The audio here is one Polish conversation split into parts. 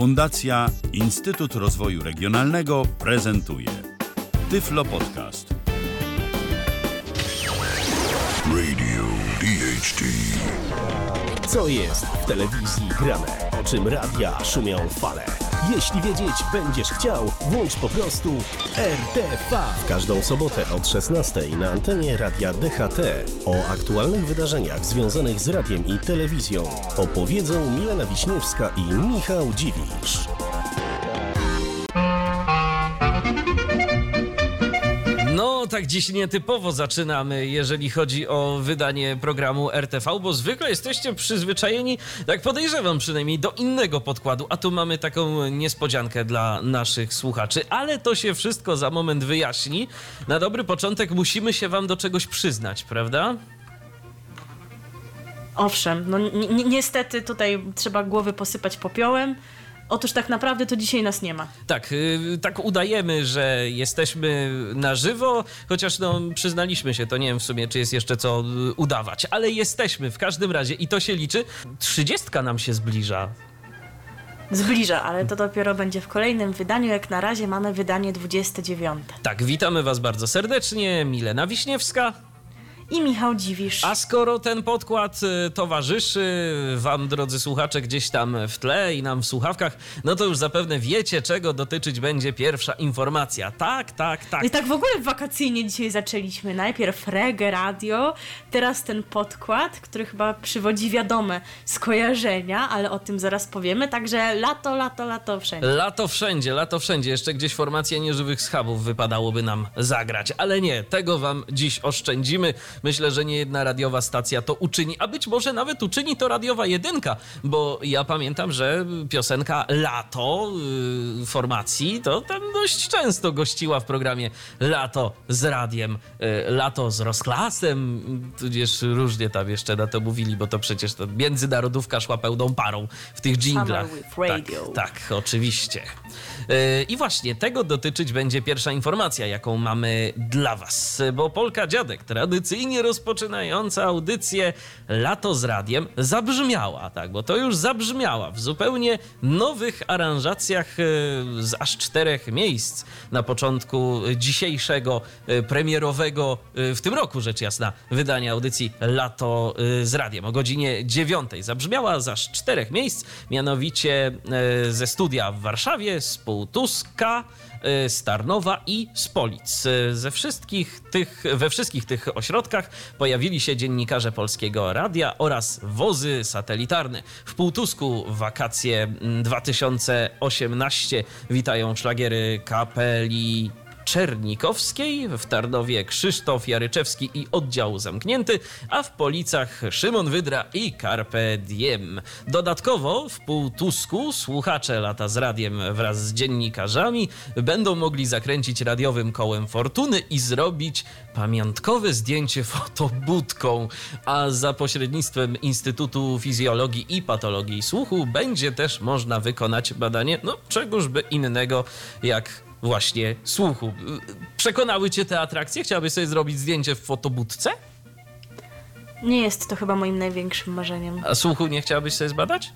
Fundacja Instytut Rozwoju Regionalnego prezentuje Tyflo Podcast. Radio DHT. Co jest w telewizji grane? O czym radia szumią fale? Jeśli wiedzieć będziesz chciał, włącz po prostu RTV. W każdą sobotę od 16 na antenie radia DHT o aktualnych wydarzeniach związanych z radiem i telewizją opowiedzą Milena Wiśniewska i Michał Dziwisz. Tak dziś nietypowo zaczynamy, jeżeli chodzi o wydanie programu RTV, bo zwykle jesteście przyzwyczajeni, tak podejrzewam przynajmniej, do innego podkładu, a tu mamy taką niespodziankę dla naszych słuchaczy, ale to się wszystko za moment wyjaśni. Na dobry początek musimy się wam do czegoś przyznać, prawda? Owszem, no ni ni niestety tutaj trzeba głowy posypać popiołem. Otóż tak naprawdę to dzisiaj nas nie ma. Tak, yy, tak udajemy, że jesteśmy na żywo, chociaż no, przyznaliśmy się, to nie wiem w sumie, czy jest jeszcze co yy, udawać, ale jesteśmy w każdym razie i to się liczy. Trzydziestka nam się zbliża. Zbliża, ale to dopiero będzie w kolejnym wydaniu. Jak na razie mamy wydanie 29. Tak, witamy Was bardzo serdecznie, Milena Wiśniewska. I Michał Dziwisz. A skoro ten podkład y, towarzyszy Wam, drodzy słuchacze, gdzieś tam w tle i nam w słuchawkach, no to już zapewne wiecie, czego dotyczyć będzie pierwsza informacja. Tak, tak, tak. I tak w ogóle wakacyjnie dzisiaj zaczęliśmy. Najpierw reggae, radio, teraz ten podkład, który chyba przywodzi wiadome skojarzenia, ale o tym zaraz powiemy. Także lato, lato, lato wszędzie. Lato wszędzie, lato wszędzie. Jeszcze gdzieś formacja nieżywych schabów wypadałoby nam zagrać. Ale nie, tego Wam dziś oszczędzimy. Myślę, że nie jedna radiowa stacja to uczyni, a być może nawet uczyni to radiowa jedynka, bo ja pamiętam, że piosenka Lato yy, formacji to tam dość często gościła w programie Lato z radiem, yy, Lato z rozklasem, tudzież różnie tam jeszcze na to mówili, bo to przecież to międzynarodówka szła pełną parą w tych dżinglach. Tak, tak, oczywiście. Yy, I właśnie tego dotyczyć będzie pierwsza informacja, jaką mamy dla Was, bo Polka Dziadek tradycyjnie rozpoczynająca audycję Lato z Radiem zabrzmiała, tak, bo to już zabrzmiała w zupełnie nowych aranżacjach e, z aż czterech miejsc na początku dzisiejszego e, premierowego e, w tym roku, rzecz jasna, wydania audycji Lato z Radiem o godzinie dziewiątej. Zabrzmiała z aż czterech miejsc, mianowicie ze studia w Warszawie, z Półtuska, z Tarnowa i z Polic. Ze wszystkich tych, we wszystkich tych ośrodkach pojawili się dziennikarze Polskiego Radia oraz wozy satelitarne. W Półtusku wakacje 2018 witają szlagiery kapeli Czernikowskiej, w Tarnowie Krzysztof Jaryczewski i oddział zamknięty, a w Policach Szymon Wydra i Carpe Diem. Dodatkowo w Półtusku słuchacze lata z radiem wraz z dziennikarzami będą mogli zakręcić radiowym kołem fortuny i zrobić pamiątkowe zdjęcie fotobudką, a za pośrednictwem Instytutu Fizjologii i Patologii Słuchu będzie też można wykonać badanie, no czegożby innego jak właśnie słuchu. Przekonały cię te atrakcje? Chciałabyś sobie zrobić zdjęcie w fotobudce? Nie jest to chyba moim największym marzeniem. A słuchu nie chciałabyś sobie zbadać?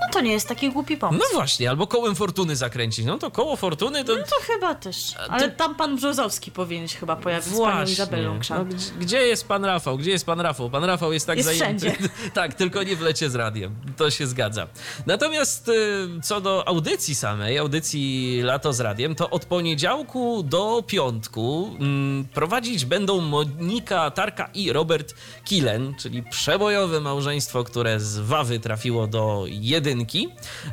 No to nie jest taki głupi pomysł. No właśnie, albo kołem fortuny zakręcić. No to koło fortuny to... No to chyba też. Ale tam pan Brzozowski powinien się chyba pojawić z panią Izabelą no, Krzan. gdzie, gdzie jest pan Rafał? Gdzie jest pan Rafał? Pan Rafał jest tak Jest zajęty. wszędzie. tak, tylko nie w lecie z radiem. To się zgadza. Natomiast y, co do audycji samej, audycji Lato z radiem, to od poniedziałku do piątku mm, prowadzić będą Monika Tarka i Robert Kilen, czyli przebojowe małżeństwo, które z Wawy trafiło do jedynki. Y,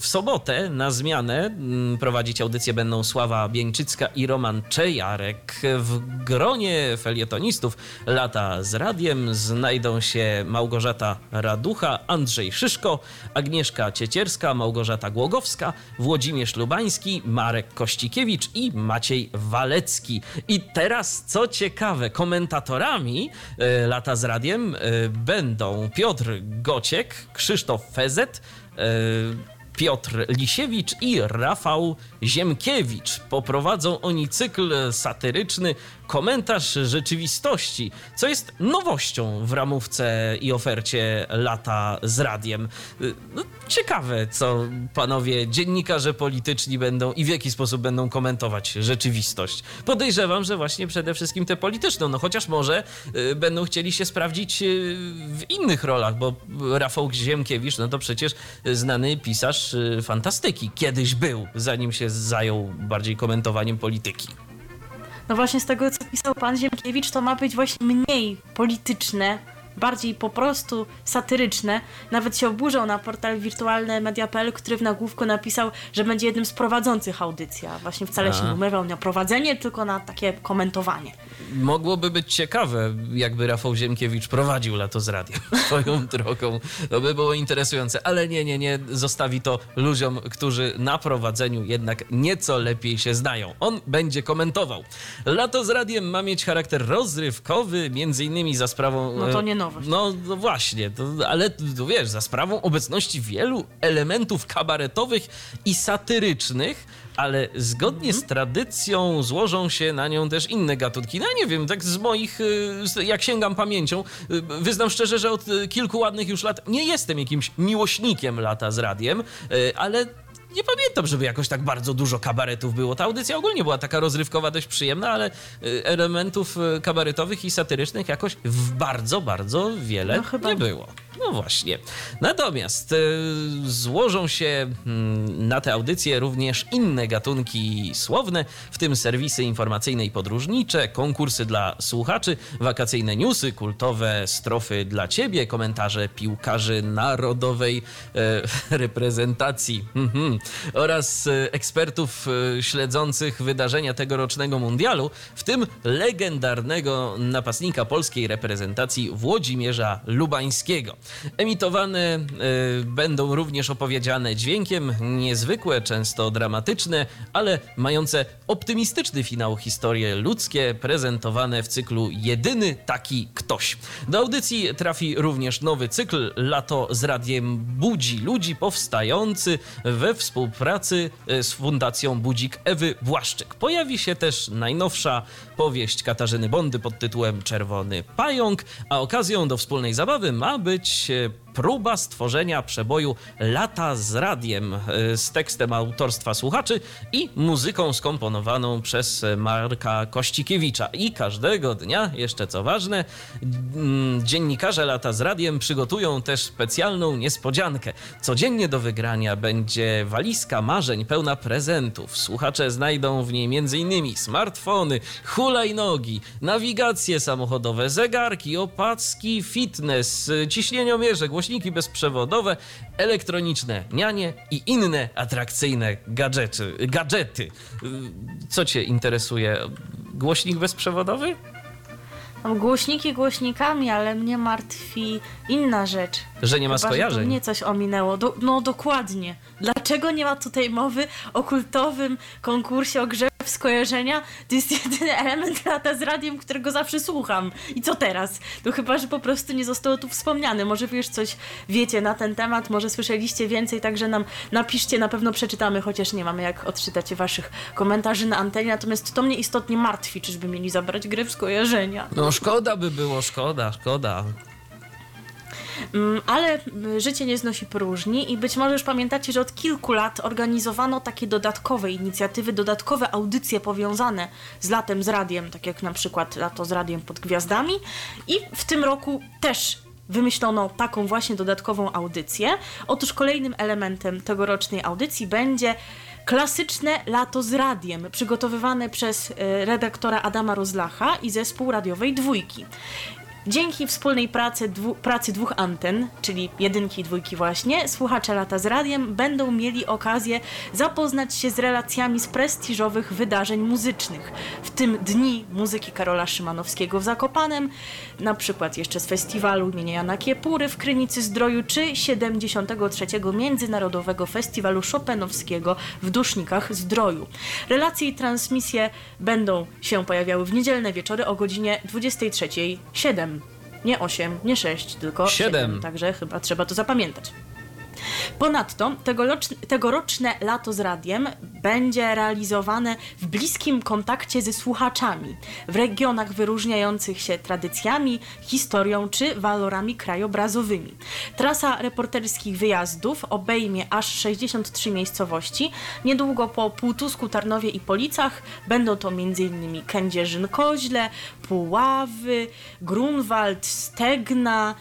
W sobotę na zmianę mm, prowadzić audycję będą Sława Bieńczycka i Roman Czejarek. W gronie felietonistów lata z radiem znajdą się Małgorzata Raducha, Andrzej Szyszko, Agnieszka Ciecierska, Małgorzata Głogowska, Włodzimierz Lubański, Marek Kościkiewicz i Maciej Walecki. I teraz, co ciekawe, komentatorami e, lata z radiem e, będą Piotr Gociek, Krzysztof Fezet, e, Piotr Lisiewicz i Rafał Ziemkiewicz. Poprowadzą oni cykl satyryczny Komentarz rzeczywistości, co jest nowością w ramówce i ofercie lata z radiem. No, ciekawe, co panowie dziennikarze polityczni będą i w jaki sposób będą komentować rzeczywistość. Podejrzewam, że właśnie przede wszystkim tę polityczną, no chociaż może y, będą chcieli się sprawdzić y, w innych rolach, bo Rafał Ziemkiewicz, no to przecież znany pisarz y, fantastyki. Kiedyś był, zanim się zajął bardziej komentowaniem polityki. No właśnie z tego, co pisał pan Ziemkiewicz, to ma być właśnie mniej polityczne, bardziej po prostu satyryczne. Nawet się oburzał na portal wirtualnemedia.pl, który w nagłówku napisał, że będzie jednym z prowadzących audycji, a właśnie wcale A. się nie umywał na prowadzenie, tylko na takie komentowanie. Mogłoby być ciekawe, jakby Rafał Ziemkiewicz prowadził lato z radiem swoją drogą. To by było interesujące, ale nie, nie, nie. Zostawi to ludziom, którzy na prowadzeniu jednak nieco lepiej się znają. On będzie komentował. Lato z radiem ma mieć charakter rozrywkowy, między innymi za sprawą... No to e, nie nowość. No, no właśnie, to, ale to wiesz, za sprawą obecności wielu elementów kabaretowych i satyrycznych, ale zgodnie Mhm. z tradycją złożą się na nią też inne gatunki. No ja nie wiem, tak z moich, y, jak sięgam pamięcią, y, wyznam szczerze, że od y, kilku ładnych już lat nie jestem jakimś miłośnikiem lata z radiem, ale nie pamiętam, żeby jakoś tak bardzo dużo kabaretów było. Ta audycja ogólnie była taka rozrywkowa, dość przyjemna, ale elementów kabaretowych i satyrycznych jakoś w bardzo, bardzo wiele No chyba nie nie. było. No właśnie. Natomiast y, złożą się mm, na tę audycję również inne gatunki słowne, w tym serwisy informacyjne i podróżnicze, konkursy dla słuchaczy, wakacyjne newsy, kultowe strofy dla ciebie, komentarze piłkarzy narodowej e, reprezentacji mhm, oraz e, ekspertów e, śledzących wydarzenia tegorocznego mundialu, w tym legendarnego napastnika polskiej reprezentacji Włodzimierza Lubańskiego. Emitowane e, będą również opowiedziane dźwiękiem, niezwykłe, często dramatyczne, ale mające optymistyczny finał historie ludzkie, prezentowane w cyklu Jedyny taki ktoś. Do audycji trafi również nowy cykl Lato z Radiem Budzi Ludzi, powstający we współpracy e, z Fundacją Budzik Ewy Błaszczyk. Pojawi się też najnowsza powieść Katarzyny Bondy pod tytułem Czerwony Pająk, a okazją do wspólnej zabawy ma być e, próba stworzenia przeboju Lata z radiem e, z tekstem autorstwa słuchaczy i muzyką skomponowaną przez Marka Kościkiewicza. I każdego dnia, jeszcze co ważne, mm, dziennikarze Lata z radiem przygotują też specjalną niespodziankę. Codziennie do wygrania będzie walizka marzeń pełna prezentów. Słuchacze znajdą w niej m.in. smartfony, hulajnogi, nawigacje samochodowe, zegarki, opacki, fitness, ciśnieniomierze, głośniki bezprzewodowe, elektroniczne nianie i inne atrakcyjne gadżety. gadżety. Y, Co cię interesuje? Głośnik bezprzewodowy? Tam głośniki głośnikami, ale mnie martwi inna rzecz. Że nie ma Chyba, skojarzeń. mnie coś ominęło. Do, no dokładnie. Dlaczego nie ma tutaj mowy o kultowym konkursie o grze w skojarzenia? To jest jedyny element lata z radiem, którego zawsze słucham. I co teraz? No chyba, że po prostu nie zostało tu wspomniane. Może wy już coś wiecie na ten temat, może słyszeliście więcej, także nam napiszcie, na pewno przeczytamy, chociaż nie mamy jak odczytać waszych komentarzy na antenie. Natomiast to mnie istotnie martwi, czyżby mieli zabrać grę w skojarzenia. No szkoda by było, szkoda, szkoda. Mm, Ale życie nie znosi próżni i być może już pamiętacie, że od kilku lat organizowano takie dodatkowe inicjatywy, dodatkowe audycje powiązane z latem z radiem, tak jak na przykład lato z radiem pod gwiazdami i w tym roku też wymyślono taką właśnie dodatkową audycję. Otóż kolejnym elementem tegorocznej audycji będzie klasyczne lato z radiem, przygotowywane przez e, redaktora Adama Rozlacha i zespół radiowej Dwójki. Dzięki wspólnej pracy, dwu, pracy dwóch anten, czyli jedynki i dwójki właśnie, słuchacze lata z radiem będą mieli okazję zapoznać się z relacjami z prestiżowych wydarzeń muzycznych, w tym Dni Muzyki Karola Szymanowskiego w Zakopanem, na przykład jeszcze z festiwalu imienia Jana Kiepury w Krynicy Zdroju, czy 73. Międzynarodowego Festiwalu Chopinowskiego w Dusznikach Zdroju. Relacje i transmisje będą się pojawiały w niedzielne wieczory o godzinie 23.07. Nie 8, nie 6, tylko Siedem. 7. Także chyba trzeba to zapamiętać. Ponadto tegoroczne, tegoroczne lato z radiem będzie realizowane w bliskim kontakcie ze słuchaczami w regionach wyróżniających się tradycjami, historią czy walorami krajobrazowymi. Trasa reporterskich wyjazdów obejmie aż 63 miejscowości. Niedługo po Półtusku, Tarnowie i Policach będą to m.in. Kędzierzyn-Koźle, Puławy, Grunwald, Stegna,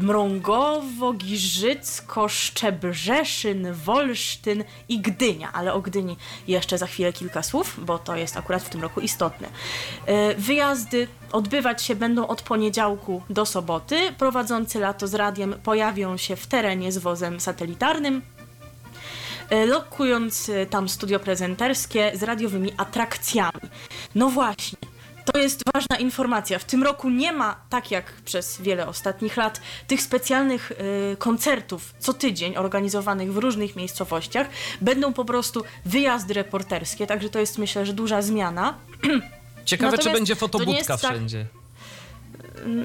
Mrągowo, Giżycko, Szczebrzeszyn, Wolsztyn i Gdynia, ale o Gdyni jeszcze za chwilę kilka słów, bo to jest akurat w tym roku istotne. E, Wyjazdy odbywać się będą od poniedziałku do soboty. Prowadzący lato z radiem pojawią się w terenie z wozem satelitarnym, e, lokując tam studio prezenterskie z radiowymi atrakcjami. No właśnie. To jest ważna informacja. W tym roku nie ma, tak jak przez wiele ostatnich lat, tych specjalnych y, koncertów co tydzień organizowanych w różnych miejscowościach. Będą po prostu wyjazdy reporterskie, także to jest myślę, że duża zmiana. Ciekawe, czy Natomiast będzie to nie fotobudka tak- wszędzie.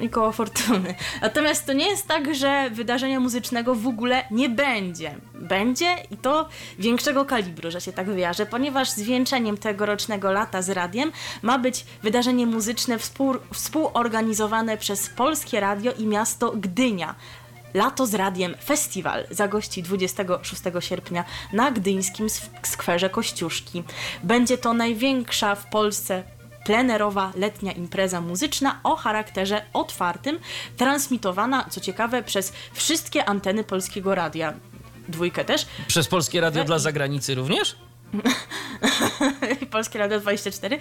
I koło fortuny. Natomiast to nie jest tak, że wydarzenia muzycznego w ogóle nie będzie. Będzie i to większego kalibru, że się tak wyjarzę, ponieważ zwieńczeniem tegorocznego lata z radiem ma być wydarzenie muzyczne współ, współorganizowane przez Polskie Radio i miasto Gdynia. Lato z Radiem Festiwal zagości 26 sierpnia na gdyńskim sk- skwerze Kościuszki. Będzie to największa w Polsce plenerowa letnia impreza muzyczna o charakterze otwartym, transmitowana, co ciekawe, przez wszystkie anteny Polskiego Radia. Dwójkę też. Przez Polskie Radio dla zagranicy również? Polskie Radio 24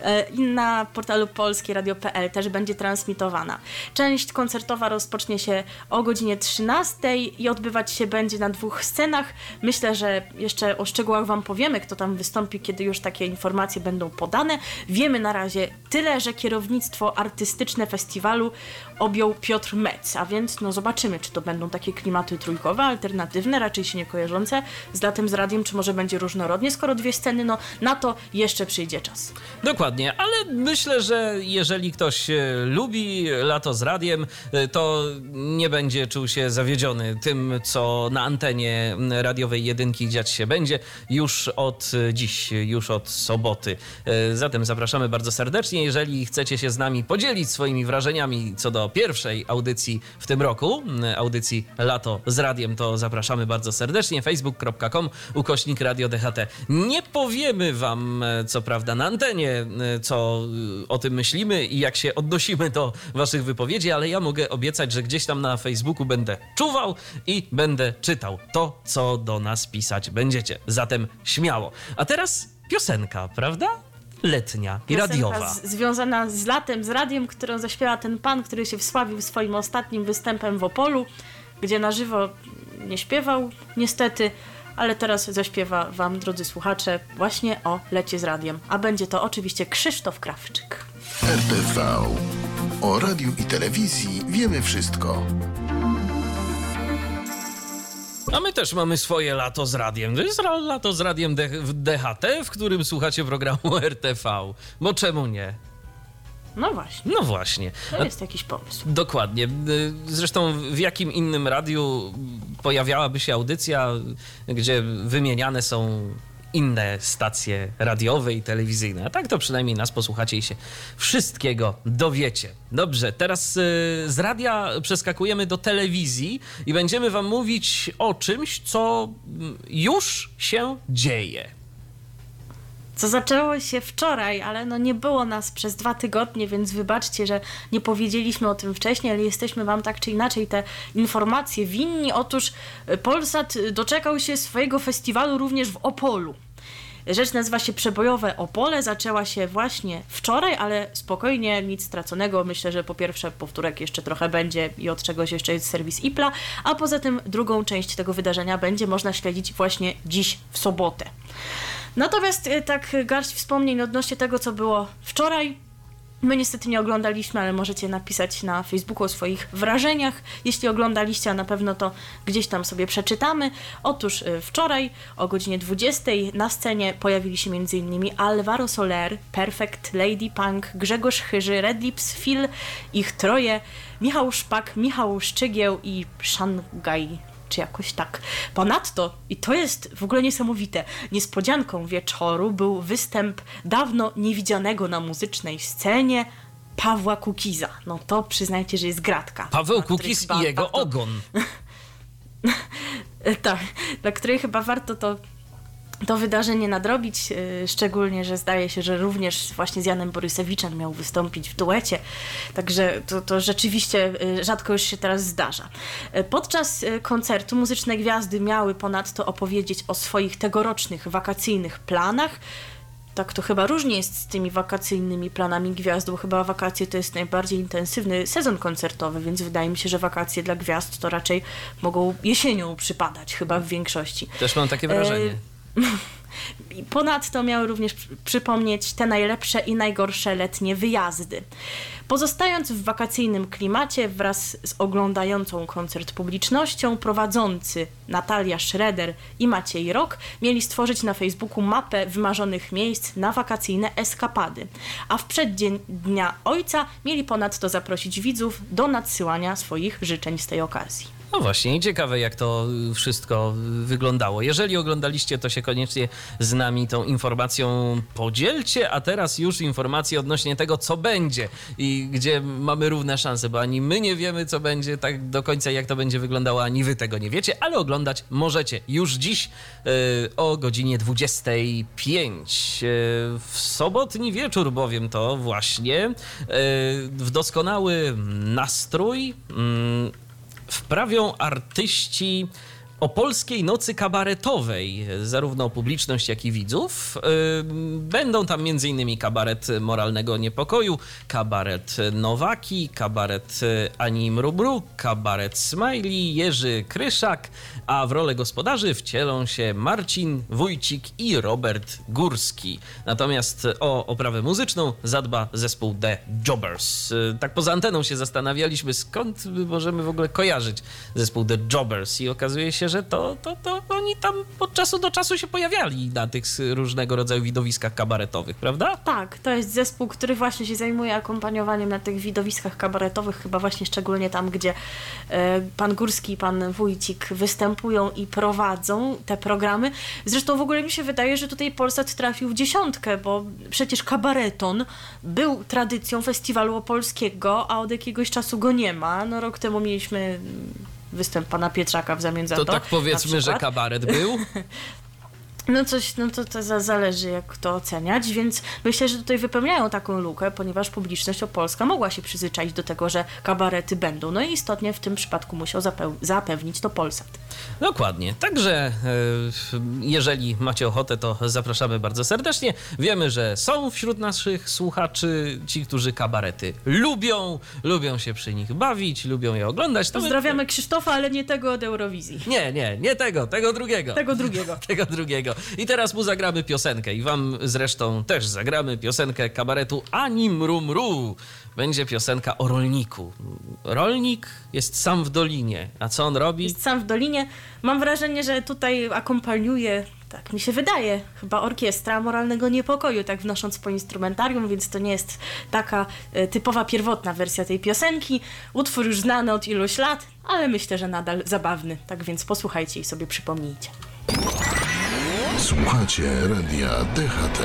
e, i na portalu polskieradio.pl też będzie transmitowana. Część koncertowa rozpocznie się o godzinie 13 i odbywać się będzie na dwóch scenach. Myślę, że jeszcze o szczegółach Wam powiemy, kto tam wystąpi, kiedy już takie informacje będą podane. Wiemy na razie tyle, że kierownictwo artystyczne festiwalu objął Piotr Metz, a więc no zobaczymy, czy to będą takie klimaty trójkowe, alternatywne, raczej się nie kojarzące z latem z radiem, czy może będzie różnorodnie, skoro dwie sceny, no na to jeszcze przyjdzie czas. Dokładnie, ale myślę, że jeżeli ktoś e, lubi lato z radiem, e, to nie będzie czuł się zawiedziony tym, co na antenie radiowej jedynki dziać się będzie już od dziś, już od soboty. E, Zatem zapraszamy bardzo serdecznie. Jeżeli chcecie się z nami podzielić swoimi wrażeniami co do pierwszej audycji w tym roku, audycji Lato z radiem, to zapraszamy bardzo serdecznie. facebook.com ukośnik Radio DHT. Nie powiemy wam, e, co prawda, na antenie, e, co e, o tym myślimy i jak się odnosimy do waszych wypowiedzi, ale ja mogę obiecać, że gdzieś tam na Facebooku będę czuwał i będę czytał to, co do nas pisać będziecie. Zatem śmiało. A teraz piosenka, prawda? Letnia i radiowa. Z, związana z latem, z radiem, którą zaśpiewa ten pan, który się wsławił swoim ostatnim występem w Opolu, gdzie na żywo nie śpiewał, niestety, ale teraz zaśpiewa wam, drodzy słuchacze, właśnie o lecie z radiem. A będzie to oczywiście Krzysztof Krawczyk. RTV. O radiu i telewizji wiemy wszystko. A my też mamy swoje lato z radiem. To jest lato z radiem DHT, w którym słuchacie programu RTV. Bo czemu nie? No właśnie, No właśnie. to jest jakiś pomysł. Dokładnie. Y, Zresztą w jakim innym radiu pojawiałaby się audycja, gdzie wymieniane są inne stacje radiowe i telewizyjne. A tak to przynajmniej nas posłuchacie i się wszystkiego dowiecie. Dobrze, teraz y, z radia przeskakujemy do telewizji i będziemy wam mówić o czymś, co mm, już się dzieje. Co zaczęło się wczoraj, ale no nie było nas przez dwa tygodnie, więc wybaczcie, że nie powiedzieliśmy o tym wcześniej, ale jesteśmy Wam tak czy inaczej te informacje winni. Otóż y, Polsat y, doczekał się swojego festiwalu również w Opolu. Rzecz nazywa się Przebojowe Opole. Zaczęła się właśnie wczoraj, ale spokojnie, nic straconego. Myślę, że po pierwsze powtórek jeszcze trochę będzie i od czegoś jeszcze jest serwis IPLA, a poza tym drugą część tego wydarzenia będzie można śledzić właśnie dziś w sobotę. Natomiast e, tak garść wspomnień odnośnie tego, co było wczoraj. My niestety nie oglądaliśmy, ale możecie napisać na Facebooku o swoich wrażeniach. Jeśli oglądaliście, a na pewno to gdzieś tam sobie przeczytamy. Otóż e, wczoraj o godzinie 20 na scenie pojawili się m.in. Alvaro Soler, Perfect, Lady Punk, Grzegorz Chyży, Red Lips, Phil, ich troje, Michał Szpak, Michał Szczygieł i Szangaj czy jakoś tak. Ponadto, i to jest w ogóle niesamowite, niespodzianką wieczoru był występ dawno niewidzianego na muzycznej scenie Pawła Kukiza. No to przyznajcie, że jest gratka. Paweł Kukiz i jego ogon. Tak, na której chyba warto to to wydarzenie nadrobić, yy, szczególnie, że zdaje się, że również właśnie z Janem Borysewiczem miał wystąpić w duecie, także to, to rzeczywiście yy, rzadko już się teraz zdarza. Yy, Podczas koncertu muzyczne gwiazdy miały ponadto opowiedzieć o swoich tegorocznych wakacyjnych planach. Tak to chyba różnie jest z tymi wakacyjnymi planami gwiazd, bo chyba wakacje to jest najbardziej intensywny sezon koncertowy, więc wydaje mi się, że wakacje dla gwiazd to raczej mogą jesienią przypadać, chyba w większości. Też mam takie wrażenie. I Ponadto miały również przy- przypomnieć te najlepsze i najgorsze letnie wyjazdy. Pozostając w wakacyjnym klimacie wraz z oglądającą koncert publicznością, prowadzący Natalia Schroeder i Maciej Rok mieli stworzyć na Facebooku mapę wymarzonych miejsc na wakacyjne eskapady. A w przeddzień Dnia Ojca mieli ponadto zaprosić widzów do nadsyłania swoich życzeń z tej okazji. No właśnie, ciekawe jak to wszystko wyglądało. Jeżeli oglądaliście, to się koniecznie z nami tą informacją podzielcie, a teraz już informacje odnośnie tego, co będzie i gdzie mamy równe szanse, bo ani my nie wiemy, co będzie tak do końca, jak to będzie wyglądało, ani wy tego nie wiecie, ale oglądać możecie już dziś yy, o godzinie 25. Yy, w sobotni wieczór bowiem to właśnie yy, w doskonały nastrój mm, wprawią artyści Opolskiej Nocy Kabaretowej, zarówno publiczność, jak i widzów. Będą tam m.in. kabaret Moralnego Niepokoju, kabaret Nowaki, kabaret Ani Mrubru, kabaret Smiley, Jerzy Kryszak, a w rolę gospodarzy wcielą się Marcin Wójcik i Robert Górski. Natomiast o oprawę muzyczną zadba zespół The Jobbers. Yy, Tak poza anteną się zastanawialiśmy, skąd my możemy w ogóle kojarzyć zespół The Jobbers i okazuje się, że to, to, to oni tam od czasu do czasu się pojawiali na tych różnego rodzaju widowiskach kabaretowych, prawda? Tak, to jest zespół, który właśnie się zajmuje akompaniowaniem na tych widowiskach kabaretowych, chyba właśnie szczególnie tam, gdzie e, pan Górski i pan Wójcik występują i prowadzą te programy. Zresztą w ogóle mi się wydaje, że tutaj Polsat trafił w dziesiątkę, bo przecież kabareton był tradycją festiwalu opolskiego, a od jakiegoś czasu go nie ma. No rok temu mieliśmy mm, występ pana Pietrzaka w zamian za To to. tak powiedzmy, że kabaret był. No coś, no to, to za- zależy jak to oceniać, więc myślę, że tutaj wypełniają taką lukę, ponieważ publiczność opolska mogła się przyzwyczaić do tego, że kabarety będą. No i istotnie w tym przypadku musiał zapewnić to Polsat. Dokładnie. Także e, jeżeli macie ochotę, to zapraszamy bardzo serdecznie. Wiemy, że są wśród naszych słuchaczy ci, którzy kabarety lubią, lubią się przy nich bawić, lubią je oglądać. To my- Pozdrawiamy Krzysztofa, ale nie tego od Eurowizji. Nie, nie, nie tego, tego drugiego. Tego drugiego. Tego drugiego. I teraz mu zagramy piosenkę i wam zresztą też zagramy piosenkę kabaretu Ani Mru Mru. Będzie piosenka o rolniku. Rolnik jest sam w dolinie, a co on robi? Jest sam w Dolinie. Mam wrażenie, że tutaj akompaniuje, tak mi się wydaje, chyba orkiestra moralnego niepokoju, tak wnosząc po instrumentarium, więc to nie jest taka e, typowa pierwotna wersja tej piosenki. Utwór już znany od iluś lat, ale myślę, że nadal zabawny. Tak więc posłuchajcie i sobie przypomnijcie. Słuchacie radia DHT.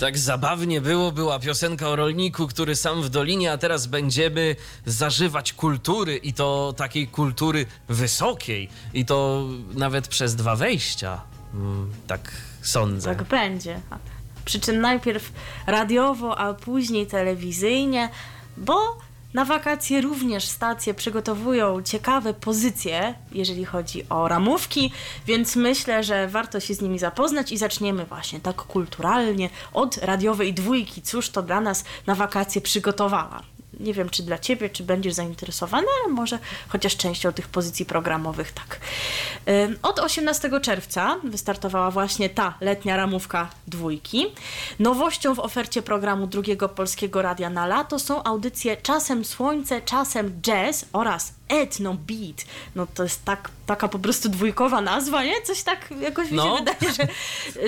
Tak zabawnie było, była piosenka o rolniku, który sam w dolinie, a teraz będziemy zażywać kultury i to takiej kultury wysokiej i to nawet przez dwa wejścia. Mm, Tak sądzę. Tak będzie. Przy czym najpierw radiowo, a później telewizyjnie, bo na wakacje również stacje przygotowują ciekawe pozycje, jeżeli chodzi o ramówki, więc myślę, że warto się z nimi zapoznać i zaczniemy właśnie tak kulturalnie od radiowej dwójki. Cóż to dla nas na wakacje przygotowała? Nie wiem, czy dla Ciebie, czy będziesz zainteresowany, ale może chociaż częścią tych pozycji programowych tak. Od 18 czerwca wystartowała właśnie ta letnia ramówka dwójki. Nowością w ofercie programu drugiego polskiego radia na lato są audycje Czasem Słońce, Czasem Jazz oraz Etno Beat. No to jest tak, taka po prostu dwójkowa nazwa, nie? Coś tak jakoś mi No. się wydaje, że,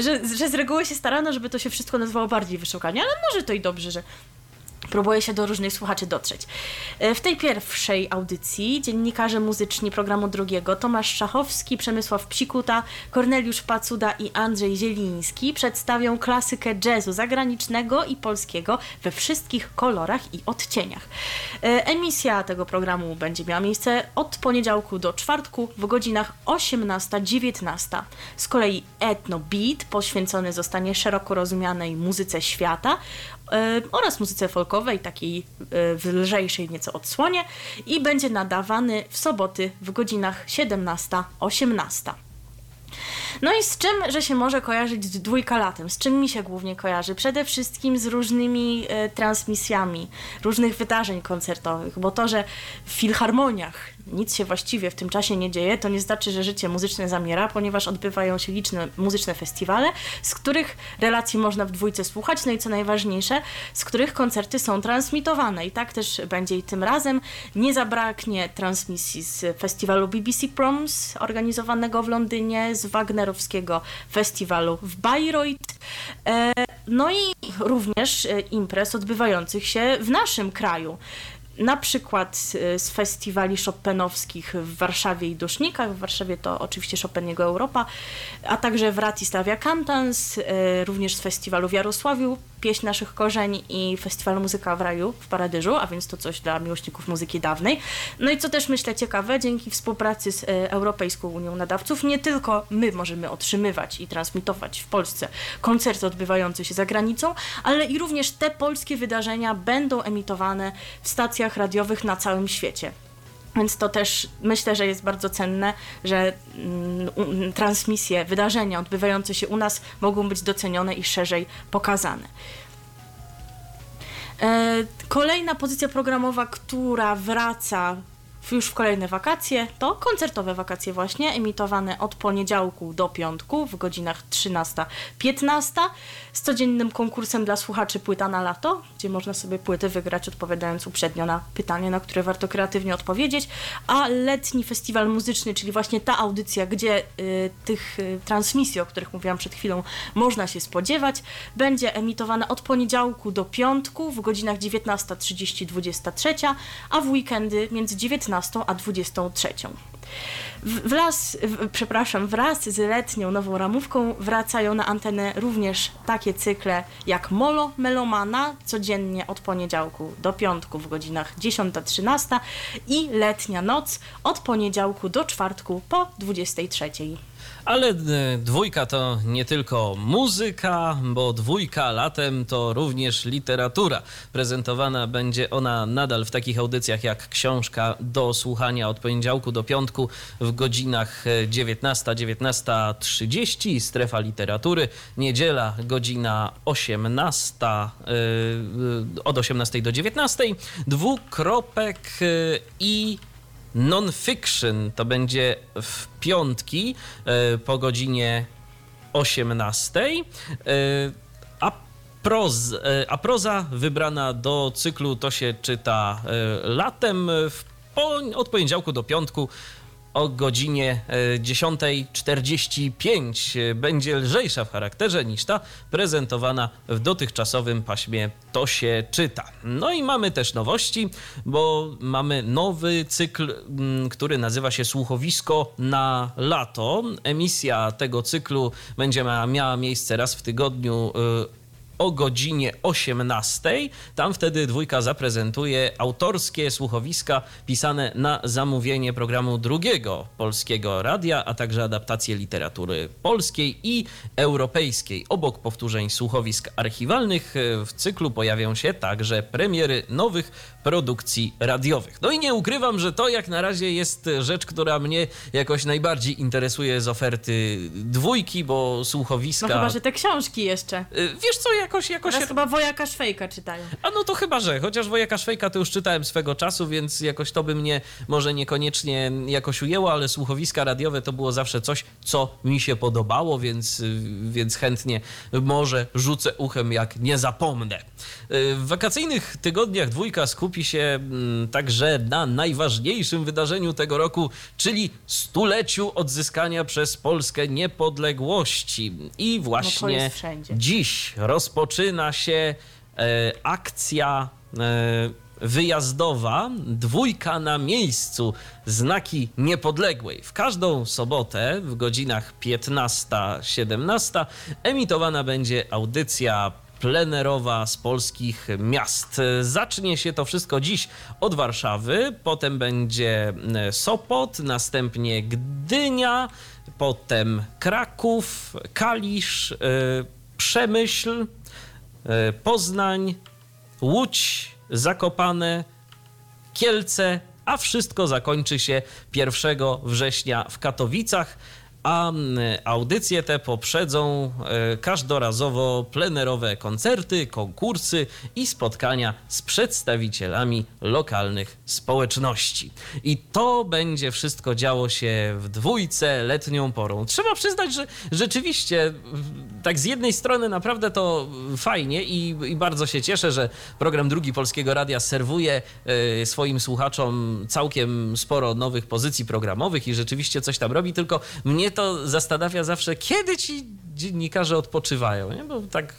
że, że z reguły się starano, żeby to się wszystko nazywało bardziej wyszukanie, ale może to i dobrze, że próbuje się do różnych słuchaczy dotrzeć. E, W tej pierwszej audycji dziennikarze muzyczni programu drugiego Tomasz Szachowski, Przemysław Psikuta, Korneliusz Pacuda i Andrzej Zieliński przedstawią klasykę jazzu zagranicznego i polskiego we wszystkich kolorach i odcieniach. E, Emisja tego programu będzie miała miejsce od poniedziałku do czwartku w godzinach 18-19. Z kolei Etno Beat poświęcony zostanie szeroko rozumianej muzyce świata oraz muzyce folkowej, takiej e, w lżejszej nieco odsłonie i będzie nadawany w soboty w godzinach 17-18. No i z czym, że się może kojarzyć z dwójka latem? Z czym mi się głównie kojarzy? Przede wszystkim z różnymi e, transmisjami różnych wydarzeń koncertowych, bo to, że w filharmoniach nic się właściwie w tym czasie nie dzieje, to nie znaczy, że życie muzyczne zamiera, ponieważ odbywają się liczne muzyczne festiwale, z których relacji można w dwójce słuchać, no i co najważniejsze, z których koncerty są transmitowane. I tak też będzie i tym razem. Nie zabraknie transmisji z festiwalu BBC Proms organizowanego w Londynie, z Festiwalu w Bayreuth, e, no i również e, imprez odbywających się w naszym kraju. Na przykład e, z festiwali chopinowskich w Warszawie i Dusznikach. W Warszawie to oczywiście Chopin jego Europa, a także w Ratislavia Cantans, e, również z festiwalu w Jarosławiu, Pieśń naszych korzeni i festiwalu Muzyka w Raju w Paradyżu, a więc to coś dla miłośników muzyki dawnej. No i co też myślę ciekawe, dzięki współpracy z e, Europejską Unią Nadawców nie tylko my możemy otrzymywać i transmitować w Polsce koncerty odbywające się za granicą, ale i również te polskie wydarzenia będą emitowane w stacjach radiowych na całym świecie. Więc to też myślę, że jest bardzo cenne, że mm, transmisje, wydarzenia odbywające się u nas mogą być docenione i szerzej pokazane. E, Kolejna pozycja programowa, która wraca już w kolejne wakacje, to koncertowe wakacje właśnie, emitowane od poniedziałku do piątku w godzinach 13-15 z codziennym konkursem dla słuchaczy Płyta na lato, gdzie można sobie płyty wygrać odpowiadając uprzednio na pytanie, na które warto kreatywnie odpowiedzieć, a letni festiwal muzyczny, czyli właśnie ta audycja, gdzie y, tych y, transmisji, o których mówiłam przed chwilą, można się spodziewać, będzie emitowana od poniedziałku do piątku w godzinach 19.30-23, a w weekendy między 19 a 23. W- Wraz, przepraszam, wraz z letnią nową ramówką wracają na antenę również takie cykle jak Molo Melomana codziennie od poniedziałku do piątku w godzinach 10-13 i Letnia Noc od poniedziałku do czwartku po 23. Ale e, dwójka to nie tylko muzyka, bo dwójka latem to również literatura. Prezentowana będzie ona nadal w takich audycjach jak książka do słuchania od poniedziałku do piątku w godzinach e, 19, 19.30, strefa literatury, niedziela godzina 18, e, od 18 do 19, dwukropek e, i Non-fiction to będzie w piątki e, po godzinie 18. e, A, proz, e, a proza wybrana do cyklu to się czyta latem w, od poniedziałku do piątku o godzinie e, 10.45 e, będzie lżejsza w charakterze niż ta prezentowana w dotychczasowym paśmie To się czyta. No i mamy też nowości, bo mamy nowy cykl, mm, który nazywa się Słuchowisko na lato. Emisja tego cyklu będzie miała, miejsce raz w tygodniu y, o godzinie 18. Tam wtedy dwójka zaprezentuje autorskie słuchowiska pisane na zamówienie programu drugiego polskiego radia, a także adaptacje literatury polskiej i europejskiej. Obok powtórzeń słuchowisk archiwalnych e, w cyklu pojawią się także premiery nowych produkcji radiowych. No i nie ukrywam, że to jak na razie jest rzecz, która mnie jakoś najbardziej interesuje z oferty dwójki, bo słuchowiska... No chyba, że te książki jeszcze. Y, Wiesz co, jakoś, jakoś... Teraz chyba Wojaka Szwejka czytają. A no to chyba, że. Chociaż Wojaka Szwejka to już czytałem swego czasu, więc jakoś to by mnie może niekoniecznie jakoś ujęło, ale słuchowiska radiowe to było zawsze coś, co mi się podobało, więc, więc chętnie może rzucę uchem, jak nie zapomnę. W wakacyjnych tygodniach dwójka skupi się mm, także na najważniejszym wydarzeniu tego roku, czyli stuleciu odzyskania przez Polskę niepodległości. I właśnie jest wszędzie. dziś rozpoczyna się e, akcja e, wyjazdowa, dwójka na miejscu, znaki niepodległej. W każdą sobotę w godzinach 15-17 emitowana będzie audycja plenerowa z polskich miast. Zacznie się to wszystko dziś od Warszawy, potem będzie e, Sopot, następnie Gdynia, potem Kraków, Kalisz, yy, Przemyśl, Poznań, Łódź, Zakopane, Kielce, a wszystko zakończy się 1 września w Katowicach a audycje te poprzedzą e, każdorazowo plenerowe koncerty, konkursy i spotkania z przedstawicielami lokalnych społeczności. I to będzie wszystko działo się w dwójce letnią porą. Trzeba przyznać, że rzeczywiście tak z jednej strony naprawdę to fajnie i, i bardzo się cieszę, że program Drugi Polskiego Radia serwuje e, swoim słuchaczom całkiem sporo nowych pozycji programowych i rzeczywiście coś tam robi, tylko mnie to zastanawia zawsze, kiedy ci dziennikarze odpoczywają, nie? bo tak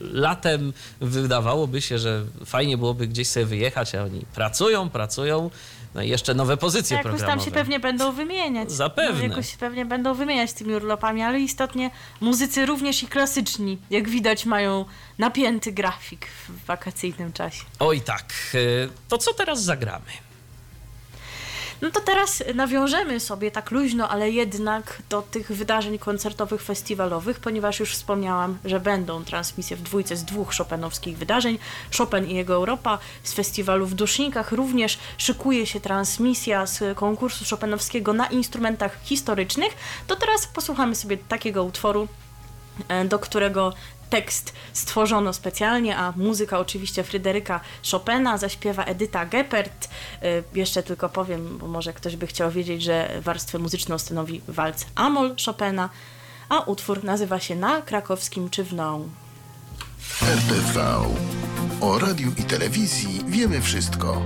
latem wydawałoby się, że fajnie byłoby gdzieś sobie wyjechać, a oni pracują, pracują, no i jeszcze nowe pozycje jakoś programowe. tam się pewnie będą wymieniać. Zapewne. No, jakoś się pewnie będą wymieniać tymi urlopami, ale istotnie muzycy również i klasyczni, jak widać, mają napięty grafik w wakacyjnym czasie. Oj tak, y, to co teraz zagramy? No to teraz nawiążemy sobie tak luźno, ale jednak do tych wydarzeń koncertowych, festiwalowych, ponieważ już wspomniałam, że będą transmisje w dwójce z dwóch szopenowskich wydarzeń, Chopin i jego Europa, z festiwalu w Dusznikach. Również szykuje się transmisja z konkursu szopenowskiego na instrumentach historycznych. To teraz posłuchamy sobie takiego utworu, e, do którego tekst stworzono specjalnie, a muzyka oczywiście Fryderyka Chopina, zaśpiewa Edyta Geppert. Y, jeszcze tylko powiem, bo może ktoś by chciał wiedzieć, że warstwę muzyczną stanowi walc Amol Chopina, a utwór nazywa się Na krakowskim Czywną. RTV. O radiu i telewizji wiemy wszystko.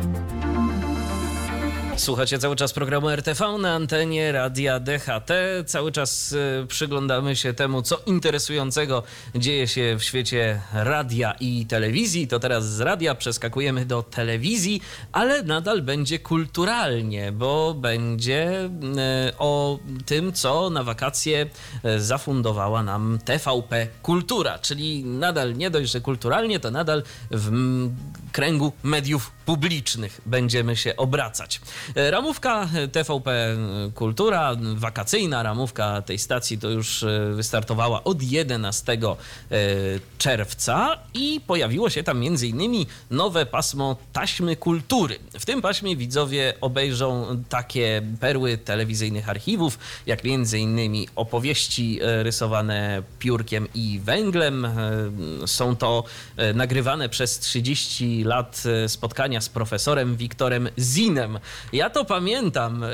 Słuchacie cały czas programu RTV na antenie Radia DHT. Cały czas y, przyglądamy się temu, co interesującego dzieje się w świecie radia i telewizji. To teraz z radia przeskakujemy do telewizji, ale nadal będzie kulturalnie, bo będzie y, o tym, co na wakacje y, zafundowała nam TVP Kultura, czyli nadal nie dość, że kulturalnie, to nadal w kręgu mediów publicznych będziemy się obracać. E, ramówka TVP Kultura, wakacyjna ramówka tej stacji to już e, wystartowała od 11 e, czerwca i pojawiło się tam m.in. nowe pasmo taśmy kultury. W tym paśmie widzowie obejrzą takie perły telewizyjnych archiwów, jak m.in. opowieści rysowane piórkiem i węglem. Są to nagrywane przez 30 lat spotkania z profesorem Wiktorem Zinem. Ja to pamiętam,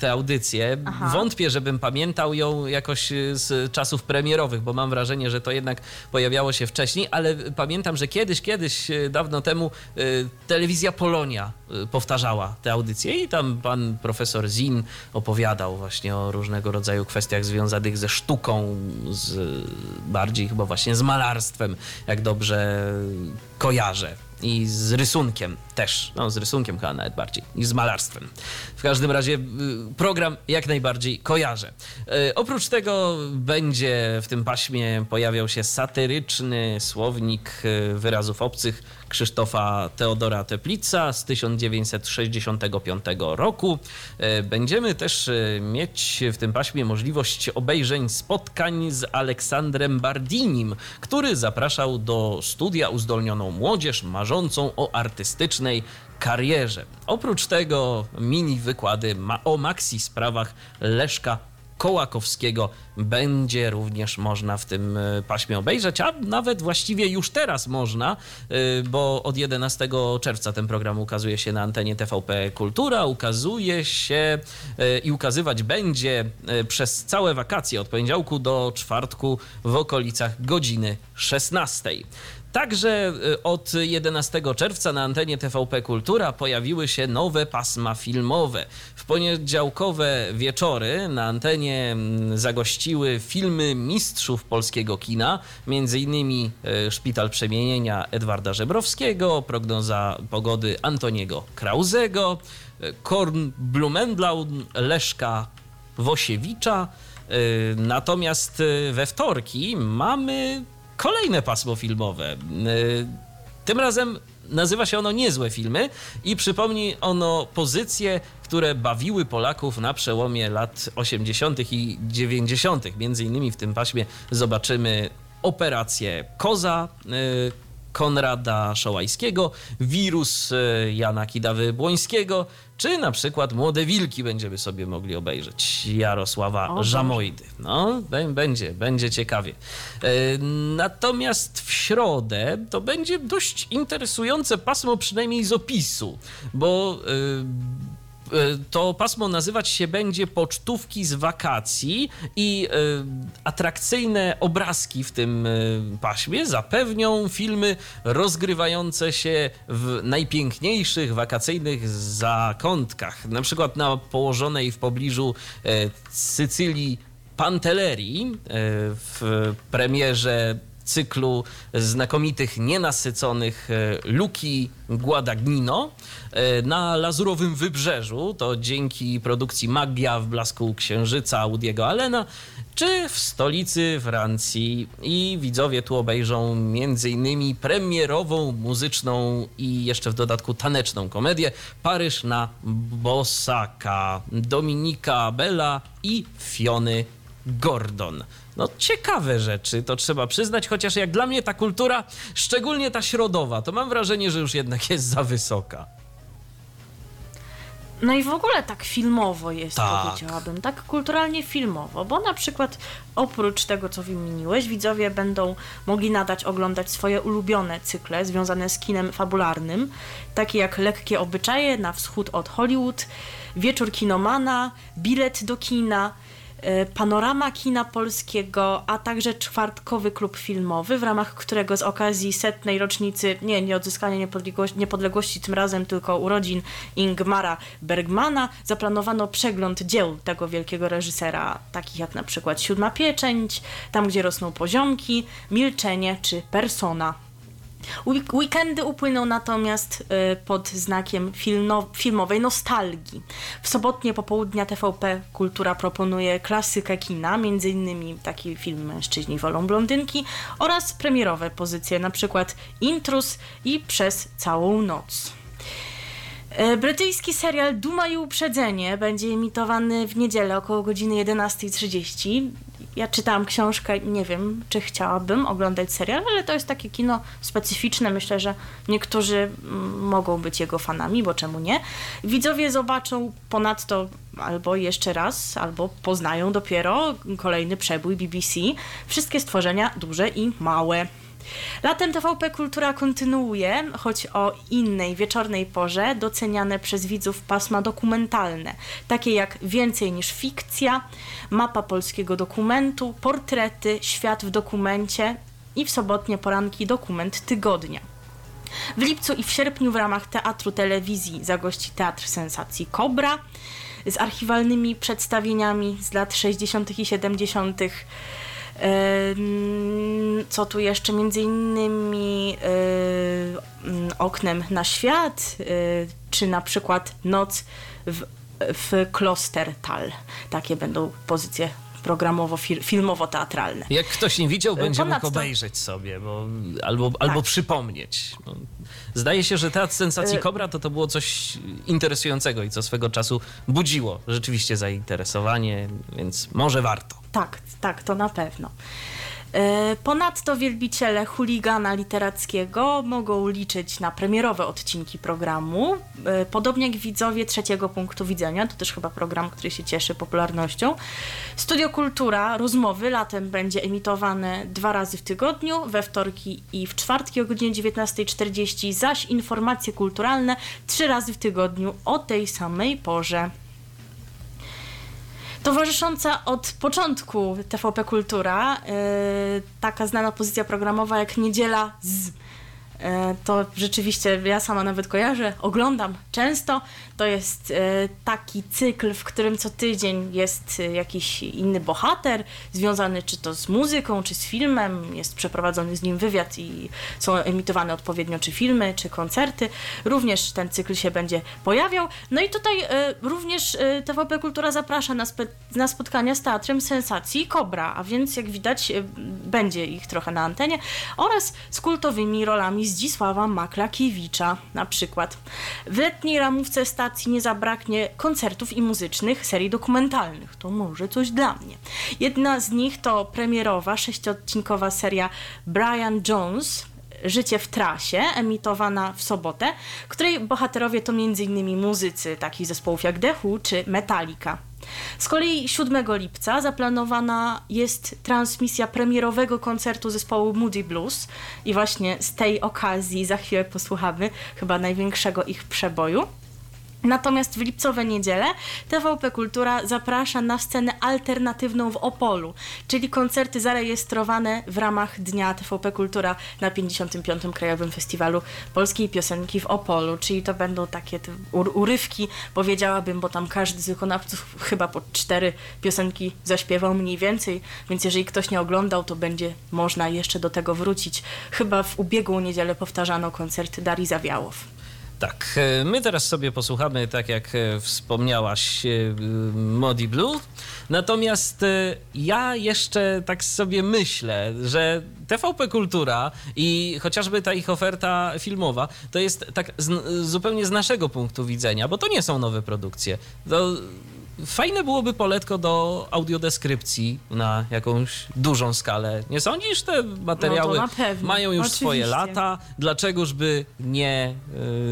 tę audycję. Aha. Wątpię, żebym pamiętał ją jakoś z czasów premierowych, bo mam wrażenie, że to jednak pojawiało się wcześniej, ale pamiętam, że kiedyś, kiedyś, dawno temu telewizja Polonia powtarzała tę audycję i tam pan profesor Zin opowiadał właśnie o różnego rodzaju kwestiach związanych ze sztuką, z bardziej chyba właśnie z malarstwem, jak dobrze kojarzę i z rysunkiem też. No, z rysunkiem chyba nawet bardziej niż z malarstwem. W każdym razie y, program jak najbardziej kojarzę. Y, oprócz tego będzie w tym paśmie pojawiał się satyryczny słownik y, wyrazów obcych Krzysztofa Teodora Teplica z 1965 roku. Będziemy też mieć w tym paśmie możliwość obejrzeń spotkań z Aleksandrem Bardinim, który zapraszał do studia uzdolnioną młodzież marzącą o artystycznej karierze. Oprócz tego mini wykłady ma o maxi sprawach Leszka Kołakowskiego będzie również można w tym e, paśmie obejrzeć, a nawet właściwie już teraz można, e, bo od 11 czerwca ten program ukazuje się na antenie TVP Kultura, ukazuje się e, i ukazywać będzie przez całe wakacje od poniedziałku do czwartku w okolicach godziny 16. Także y, od 11 czerwca na antenie TVP Kultura pojawiły się nowe pasma filmowe. W poniedziałkowe wieczory na antenie mm, zagościły filmy mistrzów polskiego kina, innymi y, Szpital Przemienienia Edwarda Żebrowskiego, prognoza pogody Antoniego Krauzego, y, Korn Blumenblaun Leszka Wosiewicza. Natomiast we wtorki mamy kolejne pasmo filmowe. Y, Tym razem nazywa się ono Niezłe Filmy i przypomni ono pozycje, które bawiły Polaków na przełomie lat 80. i 90. Między innymi w tym paśmie zobaczymy operację Koza. Konrada Szołajskiego, wirus y, Jana Kidawy-Błońskiego, czy na przykład Młode Wilki będziemy sobie mogli obejrzeć Jarosława O. Żamojdy. No, bę- będzie, będzie ciekawie. E, Natomiast w środę to będzie dość interesujące pasmo, przynajmniej z opisu, bo e, e, to pasmo nazywać się będzie Pocztówki z wakacji i e, atrakcyjne obrazki w tym e, paśmie zapewnią filmy rozgrywające się w najpiękniejszych wakacyjnych zakątkach. Na przykład na położonej w pobliżu e, Sycylii Pantellerii e, w premierze cyklu znakomitych, nienasyconych e, Luki Guadagnino e, na Lazurowym Wybrzeżu, to dzięki produkcji Magia w blasku Księżyca Woody'ego Allena, czy w stolicy Francji. I widzowie tu obejrzą m.in. premierową muzyczną i jeszcze w dodatku taneczną komedię Paryż na Bosaka Dominika Bella i Fiony Gordon. No ciekawe rzeczy, to trzeba przyznać, chociaż jak dla mnie ta kultura, szczególnie ta środowa, to mam wrażenie, że już jednak jest za wysoka. No i w ogóle tak filmowo jest, Tak. powiedziałabym, tak kulturalnie filmowo, bo na przykład oprócz tego, co wymieniłeś, widzowie będą mogli nadać oglądać swoje ulubione cykle związane z kinem fabularnym, takie jak Lekkie obyczaje na wschód od Hollywood, Wieczór kinomana, Bilet do kina, Panorama kina polskiego, a także czwartkowy klub filmowy, w ramach którego z okazji setnej rocznicy, nie, nie odzyskania niepodległości, niepodległości tym razem, tylko urodzin Ingmara Bergmana, zaplanowano przegląd dzieł tego wielkiego reżysera, takich jak na przykład Siódma Pieczęć, Tam, gdzie rosną poziomki, Milczenie czy Persona. Week- Weekendy upłyną natomiast y, pod znakiem filmowej nostalgii. W sobotnie popołudnia TVP Kultura proponuje klasykę kina, m.in. taki film Mężczyźni wolą blondynki oraz premierowe pozycje, przykład Intrus i Przez całą noc. E, Brytyjski serial Duma i Uprzedzenie będzie emitowany w niedzielę około godziny 11.30. Ja czytałam książkę, nie wiem, czy chciałabym oglądać serial, ale to jest takie kino specyficzne. Myślę, że niektórzy mogą być jego fanami, bo czemu nie? Widzowie zobaczą ponadto albo jeszcze raz, albo poznają dopiero kolejny przebój BBC. Wszystkie stworzenia duże i małe. Latem TVP Kultura kontynuuje, choć o innej wieczornej porze, doceniane przez widzów pasma dokumentalne, takie jak Więcej niż fikcja, Mapa polskiego dokumentu, Portrety, Świat w dokumencie i w sobotnie poranki Dokument Tygodnia. W lipcu i w sierpniu w ramach Teatru Telewizji zagości Teatr Sensacji Kobra z archiwalnymi przedstawieniami z lat 60. i 70. Co tu jeszcze? Między innymi em, Oknem na świat, e, czy na przykład Noc w, w Klostertal. Takie będą pozycje programowo-filmowo-teatralne. Jak ktoś nie widział, będzie mógł ponadto- obejrzeć sobie, bo, albo, albo Tak. przypomnieć. No, Zdaje się, że Teatr Sensacji Y- Kobra to, to było coś interesującego i co swego czasu budziło rzeczywiście zainteresowanie, więc może warto. Tak, tak, to na pewno. E, Ponadto wielbiciele chuligana literackiego mogą liczyć na premierowe odcinki programu, e, podobnie jak widzowie trzeciego punktu widzenia, to też chyba program, który się cieszy popularnością. Studio Kultura, rozmowy latem będzie emitowane dwa razy w tygodniu, we wtorki i w czwartki o godzinie 19.40, zaś informacje kulturalne trzy razy w tygodniu o tej samej porze. Towarzysząca od początku TVP Kultura, yy, taka znana pozycja programowa jak Niedziela z. E, to rzeczywiście ja sama nawet kojarzę, oglądam często. To jest e, taki cykl, w którym co tydzień jest e, jakiś inny bohater, związany czy to z muzyką, czy z filmem. Jest przeprowadzony z nim wywiad i są emitowane odpowiednio czy filmy, czy koncerty. Również ten cykl się będzie pojawiał. No i tutaj również TVP Kultura zaprasza na, na spotkania z Teatrem Sensacji Kobra, a więc jak widać będzie ich trochę na antenie oraz z kultowymi rolami Zdzisława Maklakiewicza na przykład. W letniej ramówce stacji nie zabraknie koncertów i muzycznych serii dokumentalnych. To może coś dla mnie. Jedna z nich to premierowa sześciodcinkowa seria Brian Jones, Życie w trasie, emitowana w sobotę, której bohaterowie to m.in. muzycy takich zespołów jak The Who czy Metallica. Z kolei 7 lipca zaplanowana jest transmisja premierowego koncertu zespołu Moody Blues i właśnie z tej okazji za chwilę posłuchamy chyba największego ich przeboju. Natomiast w lipcowe niedzielę TVP Kultura zaprasza na scenę alternatywną w Opolu, czyli koncerty zarejestrowane w ramach Dnia TVP Kultura na 55. Krajowym Festiwalu Polskiej Piosenki w Opolu, czyli to będą takie urywki, powiedziałabym, bo tam każdy z wykonawców chyba po cztery piosenki zaśpiewał mniej więcej, więc jeżeli ktoś nie oglądał, to będzie można jeszcze do tego wrócić. Chyba w ubiegłą niedzielę powtarzano koncert Darii Zawiałow. Tak, e, my teraz sobie posłuchamy, tak jak e, wspomniałaś, e, Modi Blue. Natomiast ja jeszcze tak sobie myślę, że TVP Kultura i chociażby ta ich oferta filmowa to jest tak z, zupełnie z naszego punktu widzenia, bo to nie są nowe produkcje. To Fajne byłoby poletko do audiodeskrypcji na jakąś dużą skalę. Nie sądzisz? Te materiały no mają już Oczywiście. swoje lata. Dlaczegoż by nie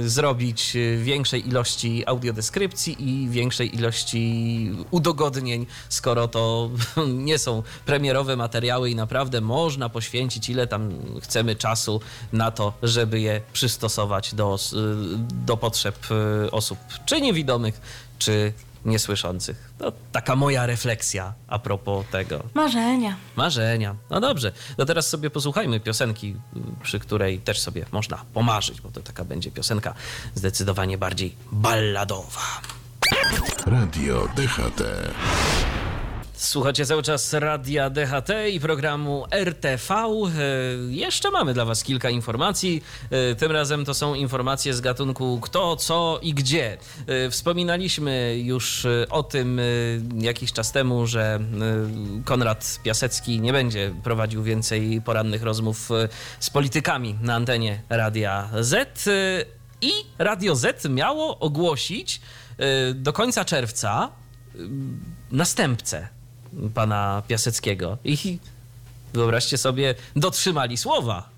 y, zrobić y, większej ilości audiodeskrypcji i większej ilości udogodnień, skoro to nie są premierowe materiały i naprawdę można poświęcić ile tam chcemy czasu na to, żeby je przystosować do, y, do potrzeb osób czy niewidomych, czy niesłyszących. To taka moja refleksja a propos tego. Marzenia. Marzenia. No dobrze, no teraz sobie posłuchajmy piosenki, przy której też sobie można pomarzyć, bo to taka będzie piosenka zdecydowanie bardziej balladowa. Radio DHT. Słuchacie cały czas radia DHT i programu RTV. E, jeszcze mamy dla Was kilka informacji. E, tym razem to są informacje z gatunku kto, co i gdzie. E, wspominaliśmy już o tym jakiś czas temu, że Konrad Piasecki nie będzie prowadził więcej porannych rozmów z politykami na antenie Radia Z. I Radio Z miało ogłosić do końca czerwca następcę pana Piaseckiego. I wyobraźcie sobie, dotrzymali słowa.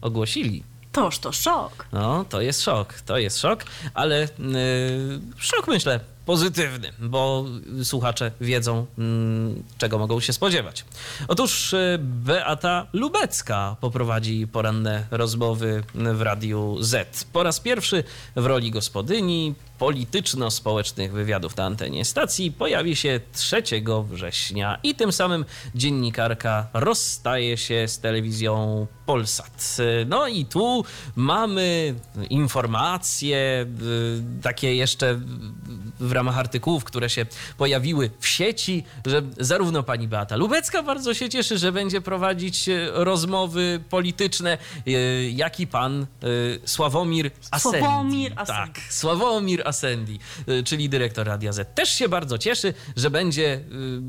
Ogłosili. Toż to szok. No, to jest szok, to jest szok, ale yy, szok myślę pozytywny, bo słuchacze wiedzą, mm, czego mogą się spodziewać. Otóż y, Beata Lubecka poprowadzi poranne rozmowy w Radiu Z. Po raz pierwszy w roli gospodyni polityczno-społecznych wywiadów na antenie stacji pojawi się 3 września i tym samym dziennikarka rozstaje się z telewizją Polsat. No i tu mamy informacje y, takie jeszcze w ramach artykułów, które się pojawiły w sieci, że zarówno pani Beata Lubecka bardzo się cieszy, że będzie prowadzić y, rozmowy polityczne, y, jak i pan Sławomir Asendi. Sławomir Asendi. Tak, Sławomir Asendi, czyli dyrektor Radia Z. Też się bardzo cieszy, że będzie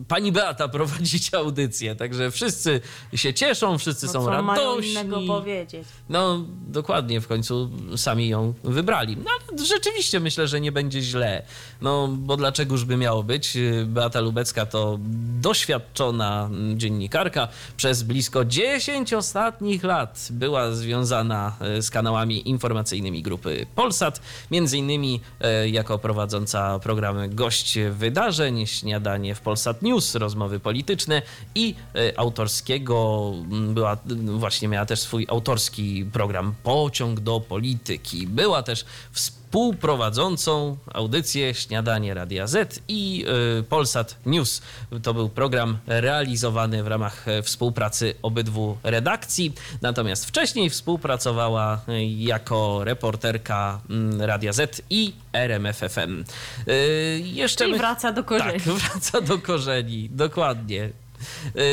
pani Beata prowadzić audycję, także wszyscy się cieszą, wszyscy No są co radośni. mają innego powiedzieć. No, dokładnie, w końcu sami ją wybrali. No, rzeczywiście myślę, że nie będzie źle. No, bo dlaczegoż by miało być? Beata Lubecka to doświadczona dziennikarka. Przez blisko 10 ostatnich lat była związana e, z kanałami informacyjnymi grupy Polsat. Między innymi e, jako prowadząca programy Gość Wydarzeń, Śniadanie w Polsat News, rozmowy polityczne i autorskiego była, właśnie miała też swój autorski program Pociąg do polityki. Była też współpracownikiem współprowadzącą audycję Śniadanie Radia Z i y, Polsat News. To był program realizowany w ramach e, współpracy obydwu redakcji. Natomiast wcześniej współpracowała y, jako reporterka mm, Radia Z i RMFFM. Y, jeszcze Czyli my- wraca do korzeni. Tak, wraca do korzeni, dokładnie.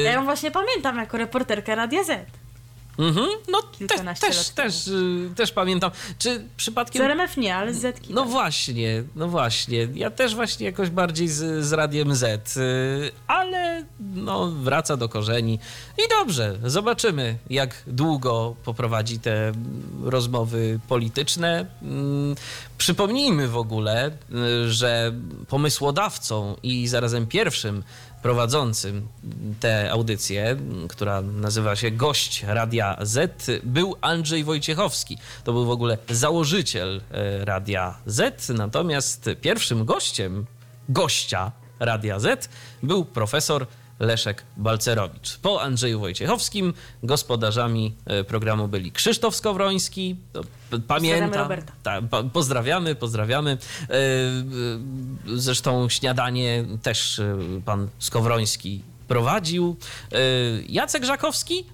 Ja ją właśnie pamiętam jako reporterkę Radia Z. Mhm, no też, Kilkanaście też, też, y, też pamiętam. Czy Z przypadkiem... RMF nie, ale z Zetki. No tak. właśnie, no właśnie. Ja też właśnie jakoś bardziej z, z Radiem Z, y, ale no wraca do korzeni. I dobrze, zobaczymy jak długo poprowadzi te rozmowy polityczne. Mm, Przypomnijmy w ogóle, y, że pomysłodawcą i zarazem pierwszym prowadzącym tę audycję, która nazywa się Gość Radia Z, był Andrzej Wojciechowski. To był w ogóle założyciel e, Radia Z, natomiast pierwszym gościem gościa Radia Z był profesor Leszek Balcerowicz. Po Andrzeju Wojciechowskim gospodarzami e, programu byli Krzysztof Skowroński, pamiętam. Roberta. Pa- pozdrawiamy, pozdrawiamy. E, e, Zresztą śniadanie też pan Skowroński prowadził. Jacek Żakowski,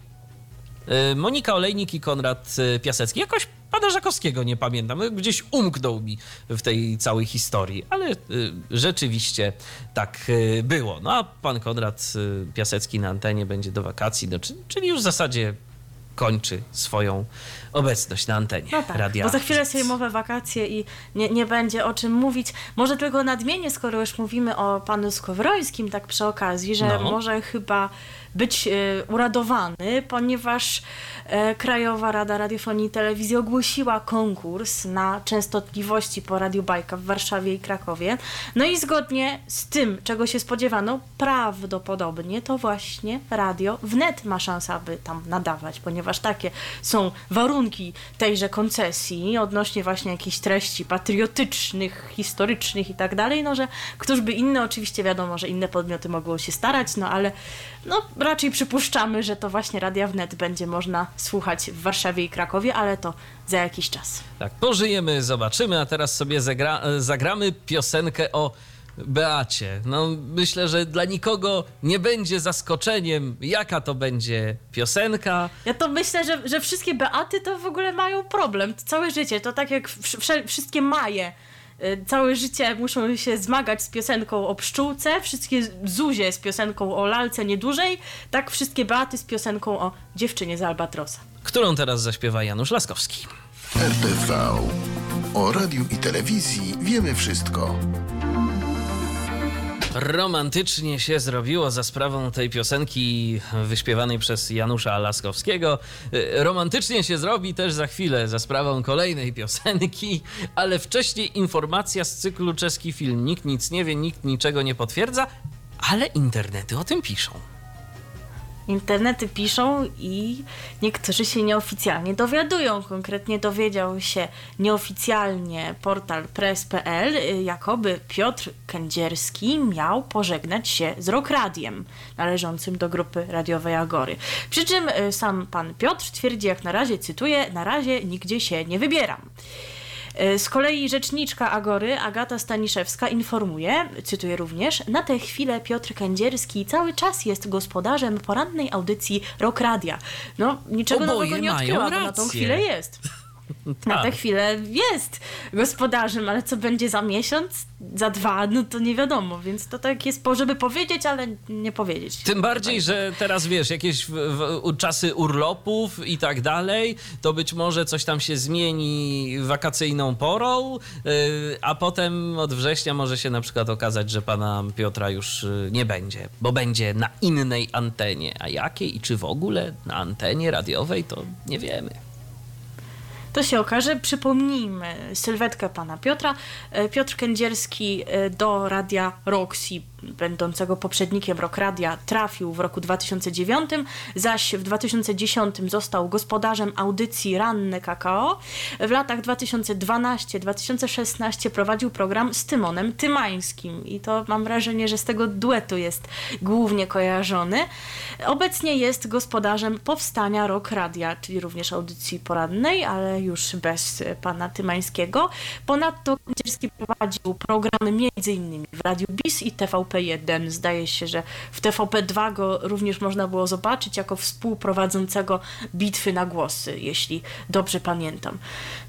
Monika Olejnik i Konrad Piasecki. Jakoś pana Żakowskiego nie pamiętam. Gdzieś umknął mi w tej całej historii, ale e, rzeczywiście tak e, było. No a pan Konrad e, Piasecki na antenie będzie do wakacji, no, czy- czyli już w zasadzie kończy swoją obecność na antenie No tak, radia. bo za chwilę sejmowe wakacje i nie, nie będzie o czym mówić. Może tylko nadmienię, skoro już mówimy o panu Skowrońskim, tak przy okazji, że No. może chyba być e, uradowany, ponieważ e, Krajowa Rada Radiofonii i Telewizji ogłosiła konkurs na częstotliwości po Radiu Bajka w Warszawie i Krakowie. No i zgodnie z tym, czego się spodziewano, prawdopodobnie to właśnie radio wnet ma szansę, aby tam nadawać, ponieważ takie są warunki tejże koncesji odnośnie właśnie jakichś treści patriotycznych, historycznych i tak dalej, no że któż by inny, oczywiście wiadomo, że inne podmioty mogą się starać, no ale no raczej przypuszczamy, że to właśnie Radia Wnet będzie można słuchać w Warszawie i Krakowie, ale to za jakiś czas. Tak, pożyjemy, zobaczymy, a teraz sobie zagra, zagramy piosenkę o Beacie. No, myślę, że dla nikogo nie będzie zaskoczeniem, jaka to będzie piosenka. Ja to myślę, że, że wszystkie Beaty to w ogóle mają problem. Całe życie, to tak jak wszystkie Maje. Y, Całe życie muszą się zmagać z piosenką o pszczółce, wszystkie Zuzie z piosenką o lalce niedużej, tak wszystkie Beaty z piosenką o dziewczynie z Albatrosa. Którą teraz zaśpiewa Janusz Laskowski. RTV. O radiu i telewizji wiemy wszystko. Romantycznie się zrobiło za sprawą tej piosenki wyśpiewanej przez Janusza Laskowskiego. Y, Romantycznie się zrobi też za chwilę za sprawą kolejnej piosenki, ale wcześniej informacja z cyklu Czeski Film. Nikt nic nie wie, nikt niczego nie potwierdza, ale internety o tym piszą. Internety piszą i niektórzy się nieoficjalnie dowiadują. Konkretnie dowiedział się nieoficjalnie portal press.pl, jakoby Piotr Kędzierski miał pożegnać się z Rock Radiem, należącym do grupy radiowej Agory. Przy czym y, sam pan Piotr twierdzi jak na razie, cytuję, na razie nigdzie się nie wybieram. E, Z kolei rzeczniczka Agory, Agata Staniszewska, informuje, cytuję również, na tę chwilę Piotr Kędzierski cały czas jest gospodarzem porannej audycji Rock Radia. No, niczego Oboje nowego nie mają odkryła, bo na tą chwilę jest. Na tę Tak. chwilę jest gospodarzem, ale co będzie za miesiąc, za dwa, no to nie wiadomo, więc to tak jest, po- żeby powiedzieć, ale nie powiedzieć. Tym bardziej, że teraz wiesz, jakieś w, w, czasy urlopów i tak dalej, to być może coś tam się zmieni wakacyjną porą, yy, a potem od września może się na przykład okazać, że pana Piotra już yy, nie będzie, bo będzie na innej antenie. A jakiej i czy w ogóle na antenie radiowej, to nie wiemy. To się okaże. Przypomnijmy sylwetkę pana Piotra. E, Piotr Kędzierski e, do radia Roxy będącego poprzednikiem Rokradia, trafił w roku 2009, zaś w 2010 został gospodarzem audycji Ranne Kakao. W latach 2012-2016 prowadził program z Tymonem Tymańskim i to mam wrażenie, że z tego duetu jest głównie kojarzony. Obecnie jest gospodarzem powstania Rock Radia, czyli również audycji porannej, ale już bez pana Tymańskiego. Ponadto Kędzierski prowadził programy m.in. w Radiu BIS i TVP1. Zdaje się, że w TVP2 go również można było zobaczyć jako współprowadzącego bitwy na głosy, jeśli dobrze pamiętam.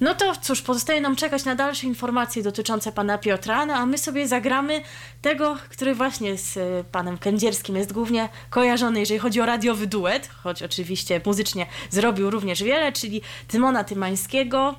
No to cóż, pozostaje nam czekać na dalsze informacje dotyczące pana Piotra, no a my sobie zagramy tego, który właśnie z y, panem Kędzierskim jest głównie kojarzony, jeżeli chodzi o radiowy duet, choć oczywiście muzycznie zrobił również wiele, czyli Tymona Tymańskiego,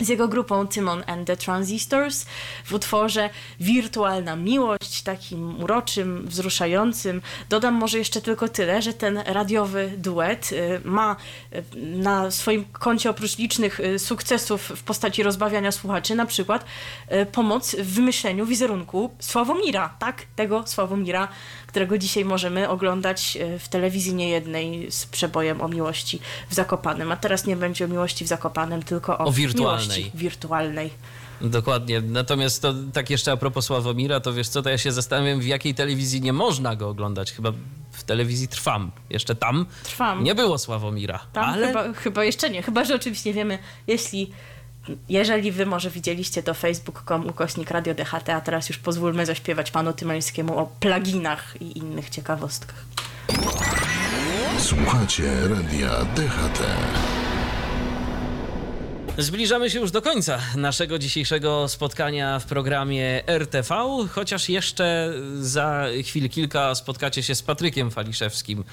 z jego grupą Timon and the Transistors w utworze Wirtualna Miłość, takim uroczym, wzruszającym. Dodam może jeszcze tylko tyle, że ten radiowy duet y, ma y, na swoim koncie oprócz licznych y, sukcesów w postaci rozbawiania słuchaczy, na przykład pomoc w wymyśleniu wizerunku Sławomira, tak? Tego Sławomira, którego dzisiaj możemy oglądać w telewizji niejednej z przebojem o miłości w Zakopanem. A teraz nie będzie o miłości w Zakopanem, tylko o, O wirtualnej. miłości wirtualnej. Dokładnie. Natomiast to tak jeszcze a propos Sławomira, to wiesz co, to ja się zastanawiam, w jakiej telewizji nie można go oglądać. Chyba w telewizji Trwam. Jeszcze tam Trwam. nie było Sławomira. Tam ale chyba, chyba jeszcze nie, chyba że oczywiście wiemy, jeśli jeżeli wy może widzieliście to facebook.com ukośnik Radio DHT, a teraz już pozwólmy zaśpiewać panu Tymańskiemu o pluginach i innych ciekawostkach. Słuchacie radia DHT. Zbliżamy się już do końca naszego dzisiejszego spotkania w programie RTV, chociaż jeszcze za chwil kilka spotkacie się z Patrykiem Faliszewskim.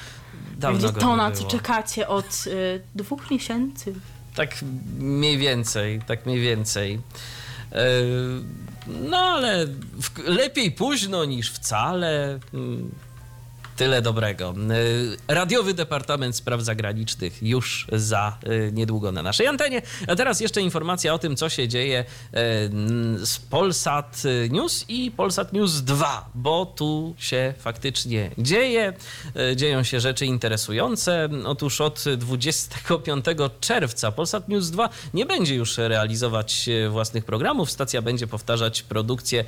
Dawno to, nie na co czekacie od y, dwóch miesięcy. Tak mniej więcej, tak mniej więcej. Yy, No ale lepiej późno niż wcale. Tyle dobrego. Yy, Radiowy Departament Spraw Zagranicznych już za yy, niedługo na naszej antenie. A teraz jeszcze informacja o tym, co się dzieje yy, z Polsat News i Polsat News 2, bo tu się faktycznie dzieje. Dzieją się rzeczy interesujące. Otóż od 25 czerwca Polsat News 2 nie będzie już realizować własnych programów. Stacja będzie powtarzać produkcję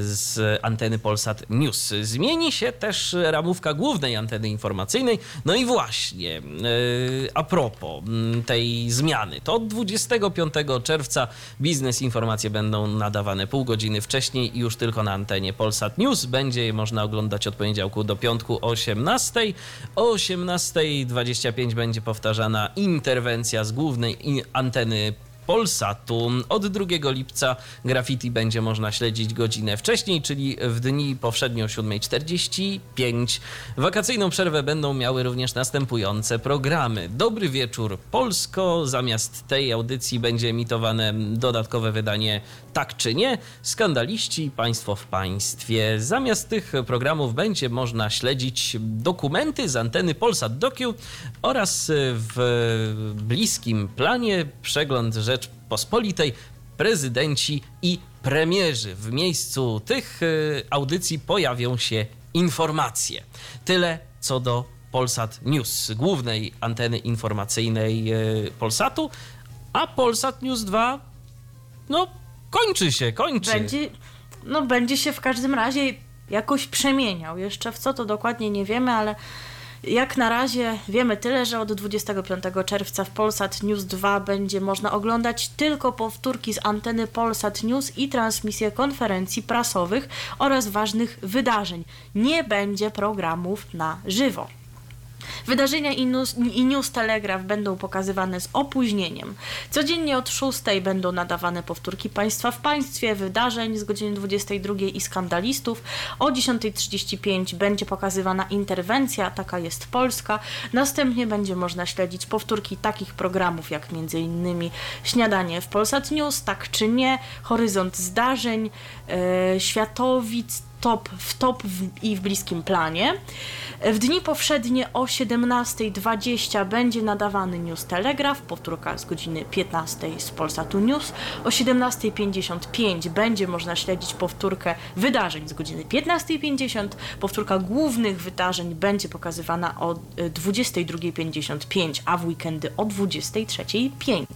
z anteny Polsat News. Zmieni się też ramówka głównej anteny informacyjnej. No i właśnie, yy, a propos mm, tej zmiany, to od 25 czerwca biznes informacje będą nadawane pół godziny wcześniej i już tylko na antenie Polsat News. Będzie je można oglądać od poniedziałku do piątku o 18. O 18.25 będzie powtarzana interwencja z głównej anteny Polsatu. Od 2 lipca graffiti będzie można śledzić godzinę wcześniej, czyli w dni powszednio o 7.45. Wakacyjną przerwę będą miały również następujące programy. Dobry wieczór Polsko. Zamiast tej audycji będzie emitowane dodatkowe wydanie Tak czy Nie. Skandaliści, Państwo w Państwie. Zamiast tych programów będzie można śledzić dokumenty z anteny Polsat Docu oraz w bliskim planie przegląd Rzeczpospolitej, prezydenci i premierzy. W miejscu tych y, audycji pojawią się informacje. Tyle co do Polsat News, głównej anteny informacyjnej y, Polsatu, a Polsat News 2 no kończy się, kończy. Będzie, no, będzie się w każdym razie jakoś przemieniał. Jeszcze w co to dokładnie nie wiemy, ale jak na razie wiemy tyle, że od 25 czerwca w Polsat News 2 będzie można oglądać tylko powtórki z anteny Polsat News i transmisje konferencji prasowych oraz ważnych wydarzeń. Nie będzie programów na żywo. Wydarzenia i news, i news Telegraph będą pokazywane z opóźnieniem. Codziennie od 6 będą nadawane powtórki Państwa w Państwie, wydarzeń z godziny 22 i skandalistów. O 10.35 będzie pokazywana interwencja, taka jest Polska. Następnie będzie można śledzić powtórki takich programów jak m.in. Śniadanie w Polsat News, tak czy nie, Horyzont Zdarzeń, e, Światowic, top, w top w, i w bliskim planie. W dni powszednie o 17.20 będzie nadawany News Telegraph, powtórka z godziny 15 z Polsatu News. O 17.55 będzie można śledzić powtórkę wydarzeń z godziny 15.50. Powtórka głównych wydarzeń będzie pokazywana o 22.55, a w weekendy o 23.05.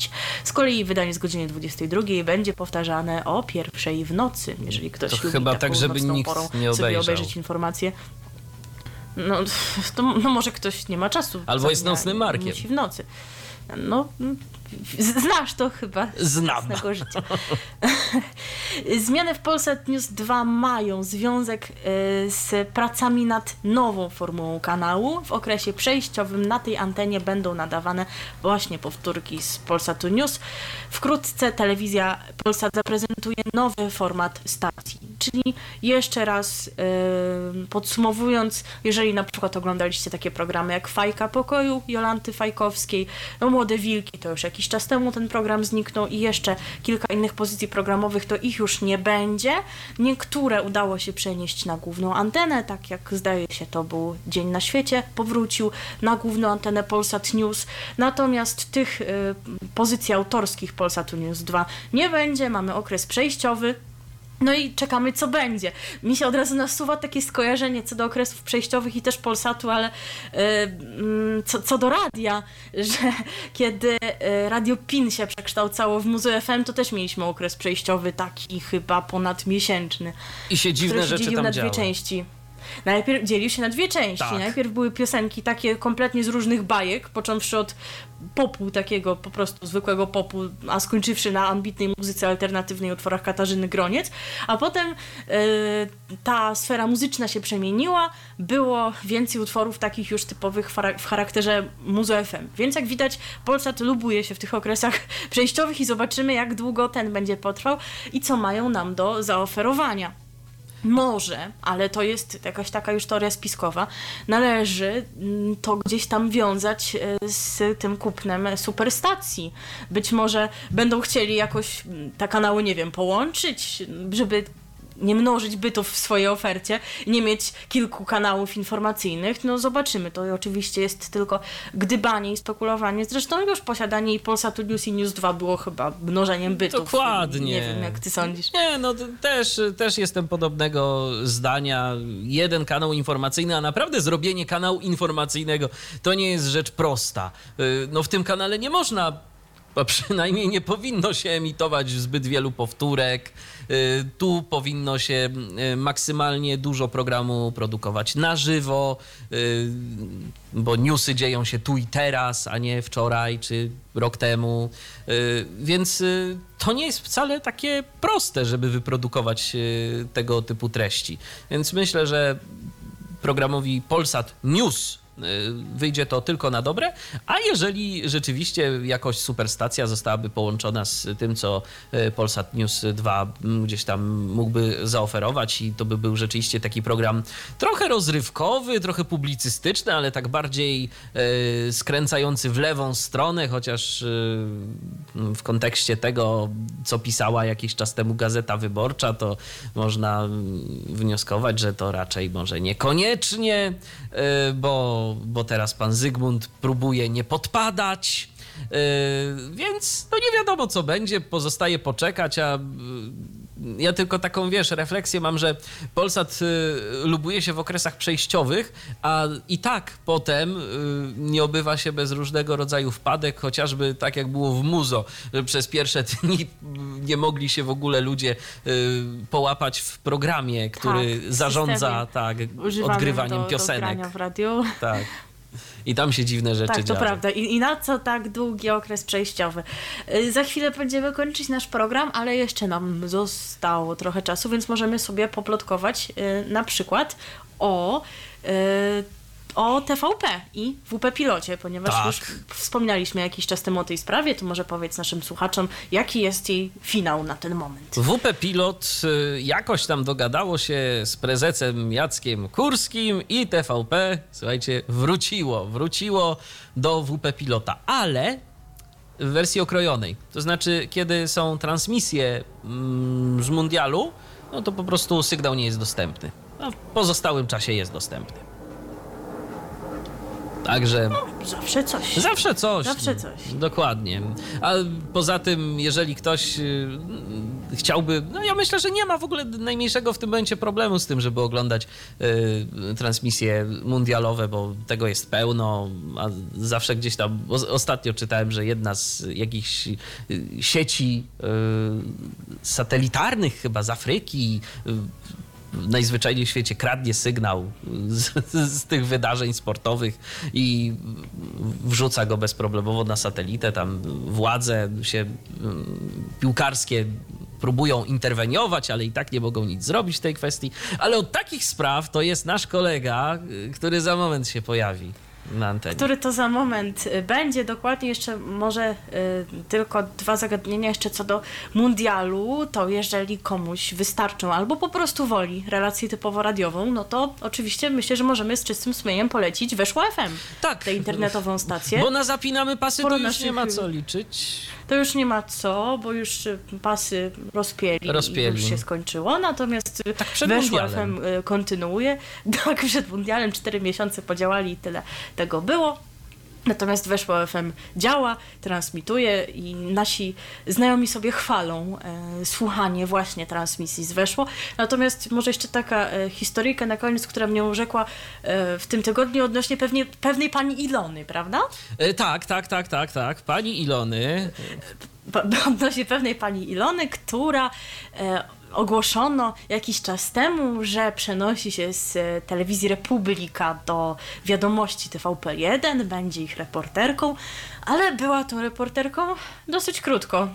Z kolei wydanie z godziny 22 będzie powtarzane o pierwszej w nocy, jeżeli ktoś To lubi chyba tak, żeby nikt porą nie sobie obejrzeć informacje. No, to, no może ktoś nie ma czasu. Albo jest nocnym markiem. Musi w nocy. No, z- znasz to chyba z Znam. własnego życia. Zmiany w Polsat News 2 mają związek y, z pracami nad nową formułą kanału. W okresie przejściowym na tej antenie będą nadawane właśnie powtórki z Polsatu News. Wkrótce telewizja Polsat zaprezentuje nowy format stacji. Czyli jeszcze raz y, podsumowując, jeżeli na przykład oglądaliście takie programy jak Fajka Pokoju Jolanty Fajkowskiej, no Młode Wilki, to już jakiś czas temu ten program zniknął i jeszcze kilka innych pozycji programowych, to ich już nie będzie. Niektóre udało się przenieść na główną antenę, tak jak zdaje się to był Dzień na Świecie, powrócił na główną antenę Polsat News, natomiast tych y, pozycji autorskich Polsatu News 2 nie będzie, mamy okres przejściowy, no i czekamy, co będzie. Mi się od razu nasuwa takie skojarzenie co do okresów przejściowych i też Polsatu, ale y, mm, co, co do radia, że kiedy y, Radio PIN się przekształcało w Muzeum FM, to też mieliśmy okres przejściowy, taki chyba ponadmiesięczny, I się dziwne się rzeczy tam na działy. dwie części. Najpierw dzielił się na dwie części. Tak. Najpierw były piosenki takie kompletnie z różnych bajek, począwszy od popu takiego po prostu zwykłego popu, a skończywszy na ambitnej muzyce alternatywnej utworach Katarzyny Groniec, a potem e, ta sfera muzyczna się przemieniła, było więcej utworów takich już typowych w charakterze muzo FM. Więc jak widać Polsat lubuje się w tych okresach przejściowych i zobaczymy jak długo ten będzie potrwał i co mają nam do zaoferowania. Może, ale to jest jakaś taka już teoria spiskowa, należy mm, to gdzieś tam wiązać e, z tym kupnem superstacji. Być może będą chcieli jakoś mm, te kanały, nie wiem, połączyć, żeby nie mnożyć bytów w swojej ofercie, nie mieć kilku kanałów informacyjnych. No zobaczymy, to oczywiście jest tylko gdybanie i spekulowanie. Zresztą już posiadanie i Polsatu News i News 2 było chyba mnożeniem bytów. Dokładnie. Nie wiem, jak ty sądzisz. Nie, no też, też jestem podobnego zdania. Jeden kanał informacyjny, a naprawdę zrobienie kanału informacyjnego to nie jest rzecz prosta. Y, No w tym kanale nie można, a przynajmniej nie powinno się emitować zbyt wielu powtórek. Y, Tu powinno się y, maksymalnie dużo programu produkować na żywo, y, bo newsy dzieją się tu i teraz, a nie wczoraj czy rok temu. Więc to nie jest wcale takie proste, żeby wyprodukować tego typu treści. Więc myślę, że programowi Polsat News wyjdzie to tylko na dobre, a jeżeli rzeczywiście jakoś superstacja zostałaby połączona z tym, co y, Polsat News 2 mm, gdzieś tam mógłby zaoferować i to by był rzeczywiście taki program trochę rozrywkowy, trochę publicystyczny, ale tak bardziej y, skręcający w lewą stronę, chociaż y, w kontekście tego, co pisała jakiś czas temu Gazeta Wyborcza, to można wnioskować, że to raczej może niekoniecznie, y, bo, teraz pan Zygmunt próbuje nie podpadać. y, Więc no nie wiadomo, co będzie, pozostaje poczekać, a ja tylko taką, wiesz, refleksję mam, że Polsat y, lubuje się w okresach przejściowych, a i tak potem y, nie obywa się bez różnego rodzaju wpadek, chociażby tak jak było w Muzo, że przez pierwsze dni y, nie mogli się w ogóle ludzie połapać w programie, który Tak, zarządza tak, odgrywaniem do, piosenek. Do w radiu. tak. I tam się dziwne rzeczy Tak, to działy. prawda. I, I na co tak długi okres przejściowy? Y, Za chwilę będziemy kończyć nasz program, ale jeszcze nam zostało trochę czasu, więc możemy sobie poplotkować y, na przykład o, y, o TVP i WP Pilocie, ponieważ Tak. już wspominaliśmy jakiś czas temu o tej sprawie, to może powiedz naszym słuchaczom, jaki jest jej finał na ten moment. WP Pilot y, jakoś tam dogadało się z prezesem Jackiem Kurskim i TVP, słuchajcie, wróciło, wróciło do WP Pilota, ale w wersji okrojonej. To znaczy, kiedy są transmisje mm, z mundialu, no to po prostu sygnał nie jest dostępny. A w pozostałym czasie jest dostępny. Także Zawsze coś. zawsze coś. Zawsze coś. Dokładnie. A poza tym, jeżeli ktoś y, chciałby, no ja myślę, że nie ma w ogóle najmniejszego w tym momencie problemu z tym, żeby oglądać y, transmisje mundialowe, bo tego jest pełno, a zawsze gdzieś tam, o, ostatnio czytałem, że jedna z jakichś y, sieci y, satelitarnych chyba z Afryki y, najzwyczajniej w świecie kradnie sygnał z, z, tych wydarzeń sportowych i wrzuca go bezproblemowo na satelitę. Tam władze się mm, piłkarskie próbują interweniować, ale i tak nie mogą nic zrobić w tej kwestii. Ale od takich spraw to jest nasz kolega, y, który za moment się pojawi na antenie. Który to za moment y, będzie. Dokładnie jeszcze może y, tylko dwa zagadnienia jeszcze co do mundialu. To jeżeli komuś wystarczą albo po prostu woli relację typowo radiową, no to oczywiście myślę, że możemy z czystym sumieniem polecić Weszło FM. Tak. Tę internetową stację. Bo na zapinamy pasy Sporo to już naszych- nie ma co liczyć. To już nie ma co, bo już y, pasy rozpieli, Rozpieli. i już się skończyło. Natomiast tak przed mundialem. FM y, kontynuuje. Tak, przed mundialem 4 miesiące podziałali i tyle tego było. Natomiast Weszło FM działa, transmituje i nasi znajomi sobie chwalą e, słuchanie właśnie transmisji z Weszło. Natomiast może jeszcze taka e, historyjka na koniec, która mnie urzekła e, w tym tygodniu odnośnie pewnie, pewnej pani Ilony, prawda? E, tak, tak, tak, tak, tak. Pani Ilony. pa- odnośnie pewnej pani Ilony, która e, ogłoszono jakiś czas temu, że przenosi się z e, telewizji Republika do wiadomości TVP1, będzie ich reporterką, ale była tą reporterką dosyć krótko.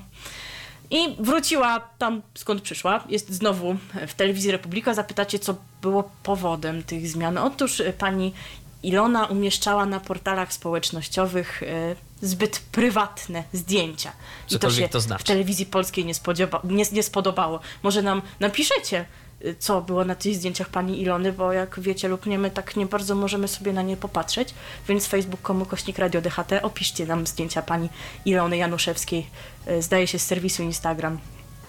I wróciła tam, skąd przyszła. Jest znowu w telewizji Republika. Zapytacie, co było powodem tych zmian. Otóż e, pani Ilona umieszczała na portalach społecznościowych e, zbyt prywatne zdjęcia. I to się to znaczy. w telewizji polskiej nie, nie, nie spodobało. Może nam napiszecie, y, co było na tych zdjęciach pani Ilony, bo jak wiecie lub nie, my tak nie bardzo możemy sobie na nie popatrzeć, więc facebook.com kośnik radio DHT, opiszcie nam zdjęcia pani Ilony Januszewskiej, y, zdaje się z serwisu Instagram.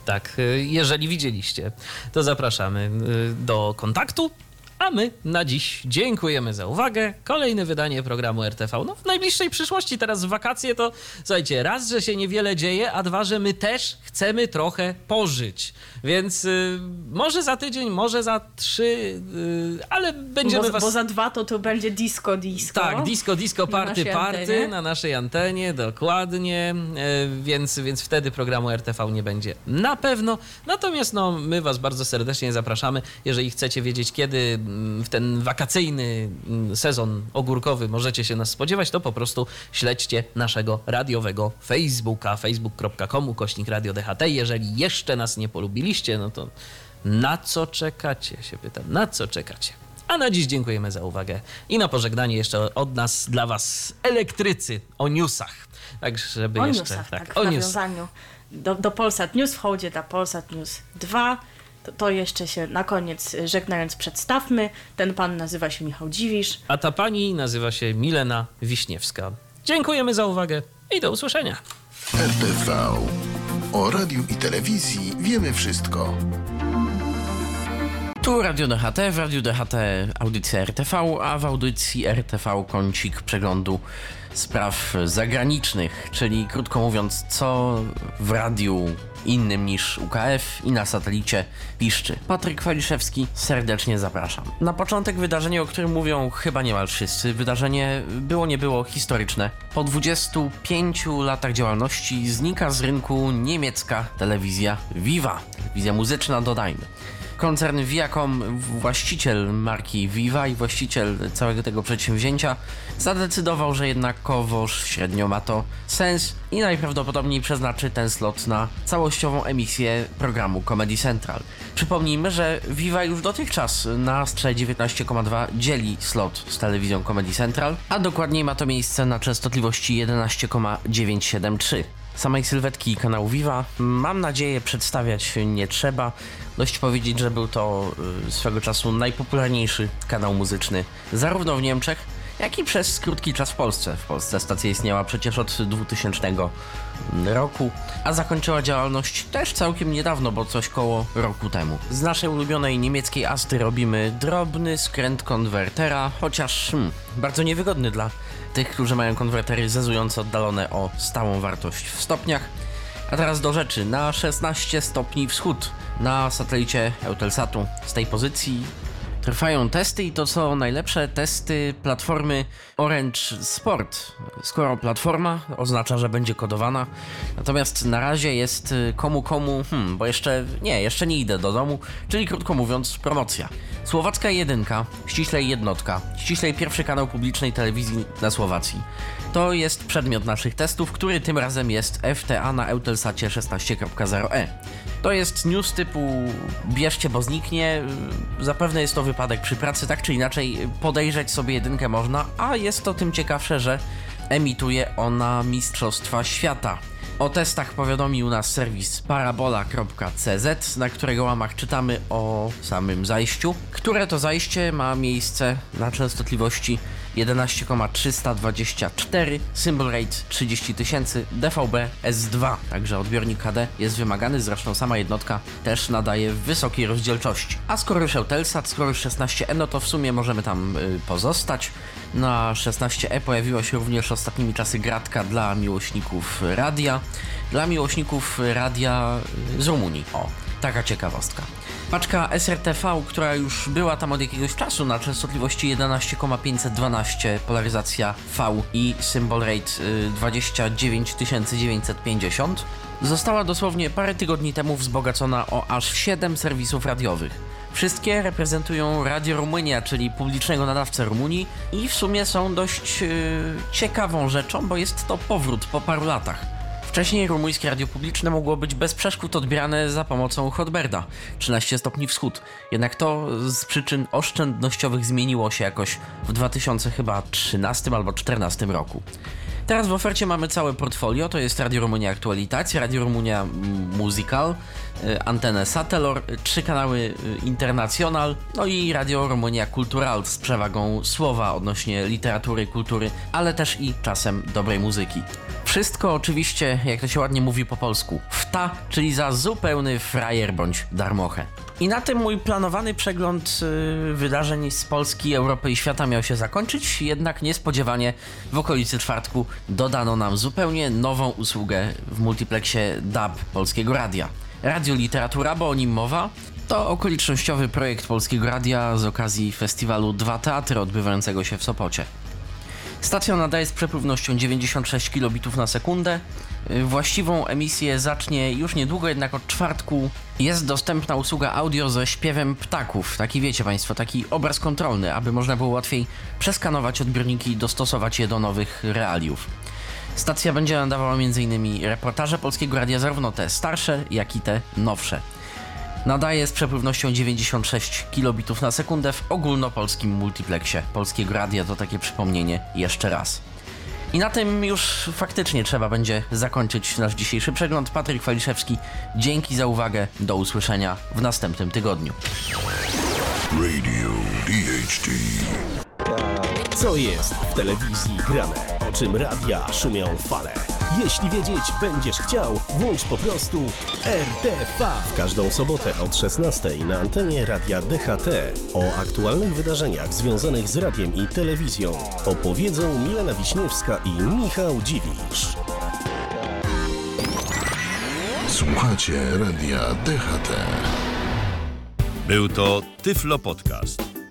Tak, jeżeli widzieliście, to zapraszamy do kontaktu. A my na dziś dziękujemy za uwagę. Kolejne wydanie programu RTV. No w najbliższej przyszłości, teraz w wakacje, to słuchajcie, raz, że się niewiele dzieje, a dwa, że my też chcemy trochę pożyć. Więc y, może za tydzień, może za trzy, y, ale będziemy Bo, was... bo za dwa to to będzie disco disco. Tak, disco, disco, party, party antenie. na naszej antenie, dokładnie, e, więc, więc wtedy programu RTV nie będzie na pewno. Natomiast no, my Was bardzo serdecznie zapraszamy, jeżeli chcecie wiedzieć, kiedy mm, w ten wakacyjny mm, sezon ogórkowy możecie się nas spodziewać, to po prostu śledźcie naszego radiowego Facebooka, facebook.com, kośnik radio DHT. Jeżeli jeszcze nas nie polubiliście, no to na co czekacie, się pytam, na co czekacie? A na dziś dziękujemy za uwagę. I na pożegnanie jeszcze od nas dla Was elektrycy o newsach. Tak, żeby O jeszcze. newsach, tak, w o nawiązaniu do, do Polsat News, w hołdzie dla Polsat News 2. To, to jeszcze się na koniec żegnając przedstawmy. Ten pan nazywa się Michał Dziwisz. A ta pani nazywa się Milena Wiśniewska. Dziękujemy za uwagę i do usłyszenia. RTV. O radiu i telewizji wiemy wszystko. Tu Radio DHT, w Radio DHT audycja RTV, a w audycji RTV kącik przeglądu spraw zagranicznych, czyli krótko mówiąc, co w radiu innym niż UKF i na satelicie piszczy. Patryk Waliszewski, serdecznie zapraszam. Na początek wydarzenie, o którym mówią chyba niemal wszyscy. Wydarzenie było nie było historyczne. Po 25 latach działalności znika z rynku niemiecka telewizja Viva. Telewizja muzyczna, dodajmy. Koncern Viacom, właściciel marki Viva i właściciel całego tego przedsięwzięcia, zadecydował, że jednakowoż średnio ma to sens i najprawdopodobniej przeznaczy ten slot na całościową emisję programu Comedy Central. Przypomnijmy, że Viva już dotychczas na Astrze 19,2 dzieli slot z telewizją Comedy Central, a dokładniej ma to miejsce na częstotliwości 11,973. Samej sylwetki kanału Viva mam nadzieję przedstawiać nie trzeba. Dość powiedzieć, że był to y, swego czasu najpopularniejszy kanał muzyczny zarówno w Niemczech, jak i przez krótki czas w Polsce. W Polsce stacja istniała przecież od 2000 roku, a zakończyła działalność też całkiem niedawno, bo coś koło roku temu. Z naszej ulubionej niemieckiej Asty robimy drobny skręt konwertera, chociaż hmm, bardzo niewygodny dla tych, którzy mają konwertery zezujące oddalone o stałą wartość w stopniach. A teraz do rzeczy. Na 16 stopni wschód na satelicie Eutelsatu z tej pozycji Trwają testy i to są najlepsze testy platformy Orange Sport. Skoro platforma oznacza, że będzie kodowana, natomiast na razie jest y, komu komu, hmm, bo jeszcze nie, jeszcze nie idę do domu, czyli krótko mówiąc promocja. Słowacka jedynka, ściślej jednotka, ściślej pierwszy kanał publicznej telewizji na Słowacji. To jest przedmiot naszych testów, który tym razem jest FTA na Eutelsacie 16.0e. To jest news typu bierzcie, bo zniknie. Zapewne jest to wypadek przy pracy, tak czy inaczej podejrzeć sobie jedynkę można, a jest to tym ciekawsze, że emituje ona Mistrzostwa Świata. O testach powiadomił nas serwis parabola.cz, na którego łamach czytamy o samym zajściu, które to zajście ma miejsce na częstotliwości 11,324, symbol rate 30 tysięcy, DVB S2, także odbiornik HD jest wymagany, zresztą sama jednotka też nadaje wysokiej rozdzielczości. A skoro już Eutelsat, skoro już 16E, no to w sumie możemy tam y, pozostać. Na 16E pojawiła się również ostatnimi czasy gratka dla miłośników radia, dla miłośników radia z Rumunii. O, taka ciekawostka. Paczka SRTV, która już była tam od jakiegoś czasu na częstotliwości 11,512 polaryzacja V i symbol rate 29950 została dosłownie parę tygodni temu wzbogacona o aż 7 serwisów radiowych. Wszystkie reprezentują Radio Rumunia, czyli publicznego nadawcę Rumunii i w sumie są dość yy, ciekawą rzeczą, bo jest to powrót po paru latach. Wcześniej rumuńskie radio publiczne mogło być bez przeszkód odbierane za pomocą Hotberda 13 stopni wschód. Jednak to z przyczyn oszczędnościowych zmieniło się jakoś w 2013 albo 2014 roku. Teraz w ofercie mamy całe portfolio, to jest Radio Rumunia Aktualitacja, Radio Rumunia Musical, antenę Satelor, trzy kanały y, International, no i Radio Rumunia Cultural z przewagą słowa odnośnie literatury, kultury, ale też i czasem dobrej muzyki. Wszystko oczywiście, jak to się ładnie mówi po polsku, wta, czyli za zupełny frajer bądź darmochę. I na tym mój planowany przegląd y, wydarzeń z Polski, Europy i świata miał się zakończyć, jednak niespodziewanie w okolicy czwartku dodano nam zupełnie nową usługę w multiplexie DAB Polskiego Radia. Radio Literatura, bo o nim mowa, to okolicznościowy projekt Polskiego Radia z okazji festiwalu Dwa Teatry odbywającego się w Sopocie. Stacja nadaje z przepływnością 96 kilobitów na sekundę. Właściwą emisję zacznie już niedługo, jednak od czwartku jest dostępna usługa audio ze śpiewem ptaków. Taki wiecie Państwo, taki obraz kontrolny, aby można było łatwiej przeskanować odbiorniki i dostosować je do nowych realiów. Stacja będzie nadawała m.in. reportaże polskiego radia, zarówno te starsze, jak i te nowsze. Nadaje z przepływnością 96 kilobitów na sekundę w ogólnopolskim multiplexie Polskiego Radia, to takie przypomnienie jeszcze raz. I na tym już faktycznie trzeba będzie zakończyć nasz dzisiejszy przegląd. Patryk Waliszewski, dzięki za uwagę, do usłyszenia w następnym tygodniu. Radio DHT. Co jest w telewizji grane? O czym radia szumią fale? Jeśli wiedzieć będziesz chciał, włącz po prostu RTV. W każdą sobotę od 16 na antenie radia DHT o aktualnych wydarzeniach związanych z radiem i telewizją opowiedzą Milena Wiśniewska i Michał Dziwisz. Słuchacie Radia DHT. Był to Tyflo Podcast.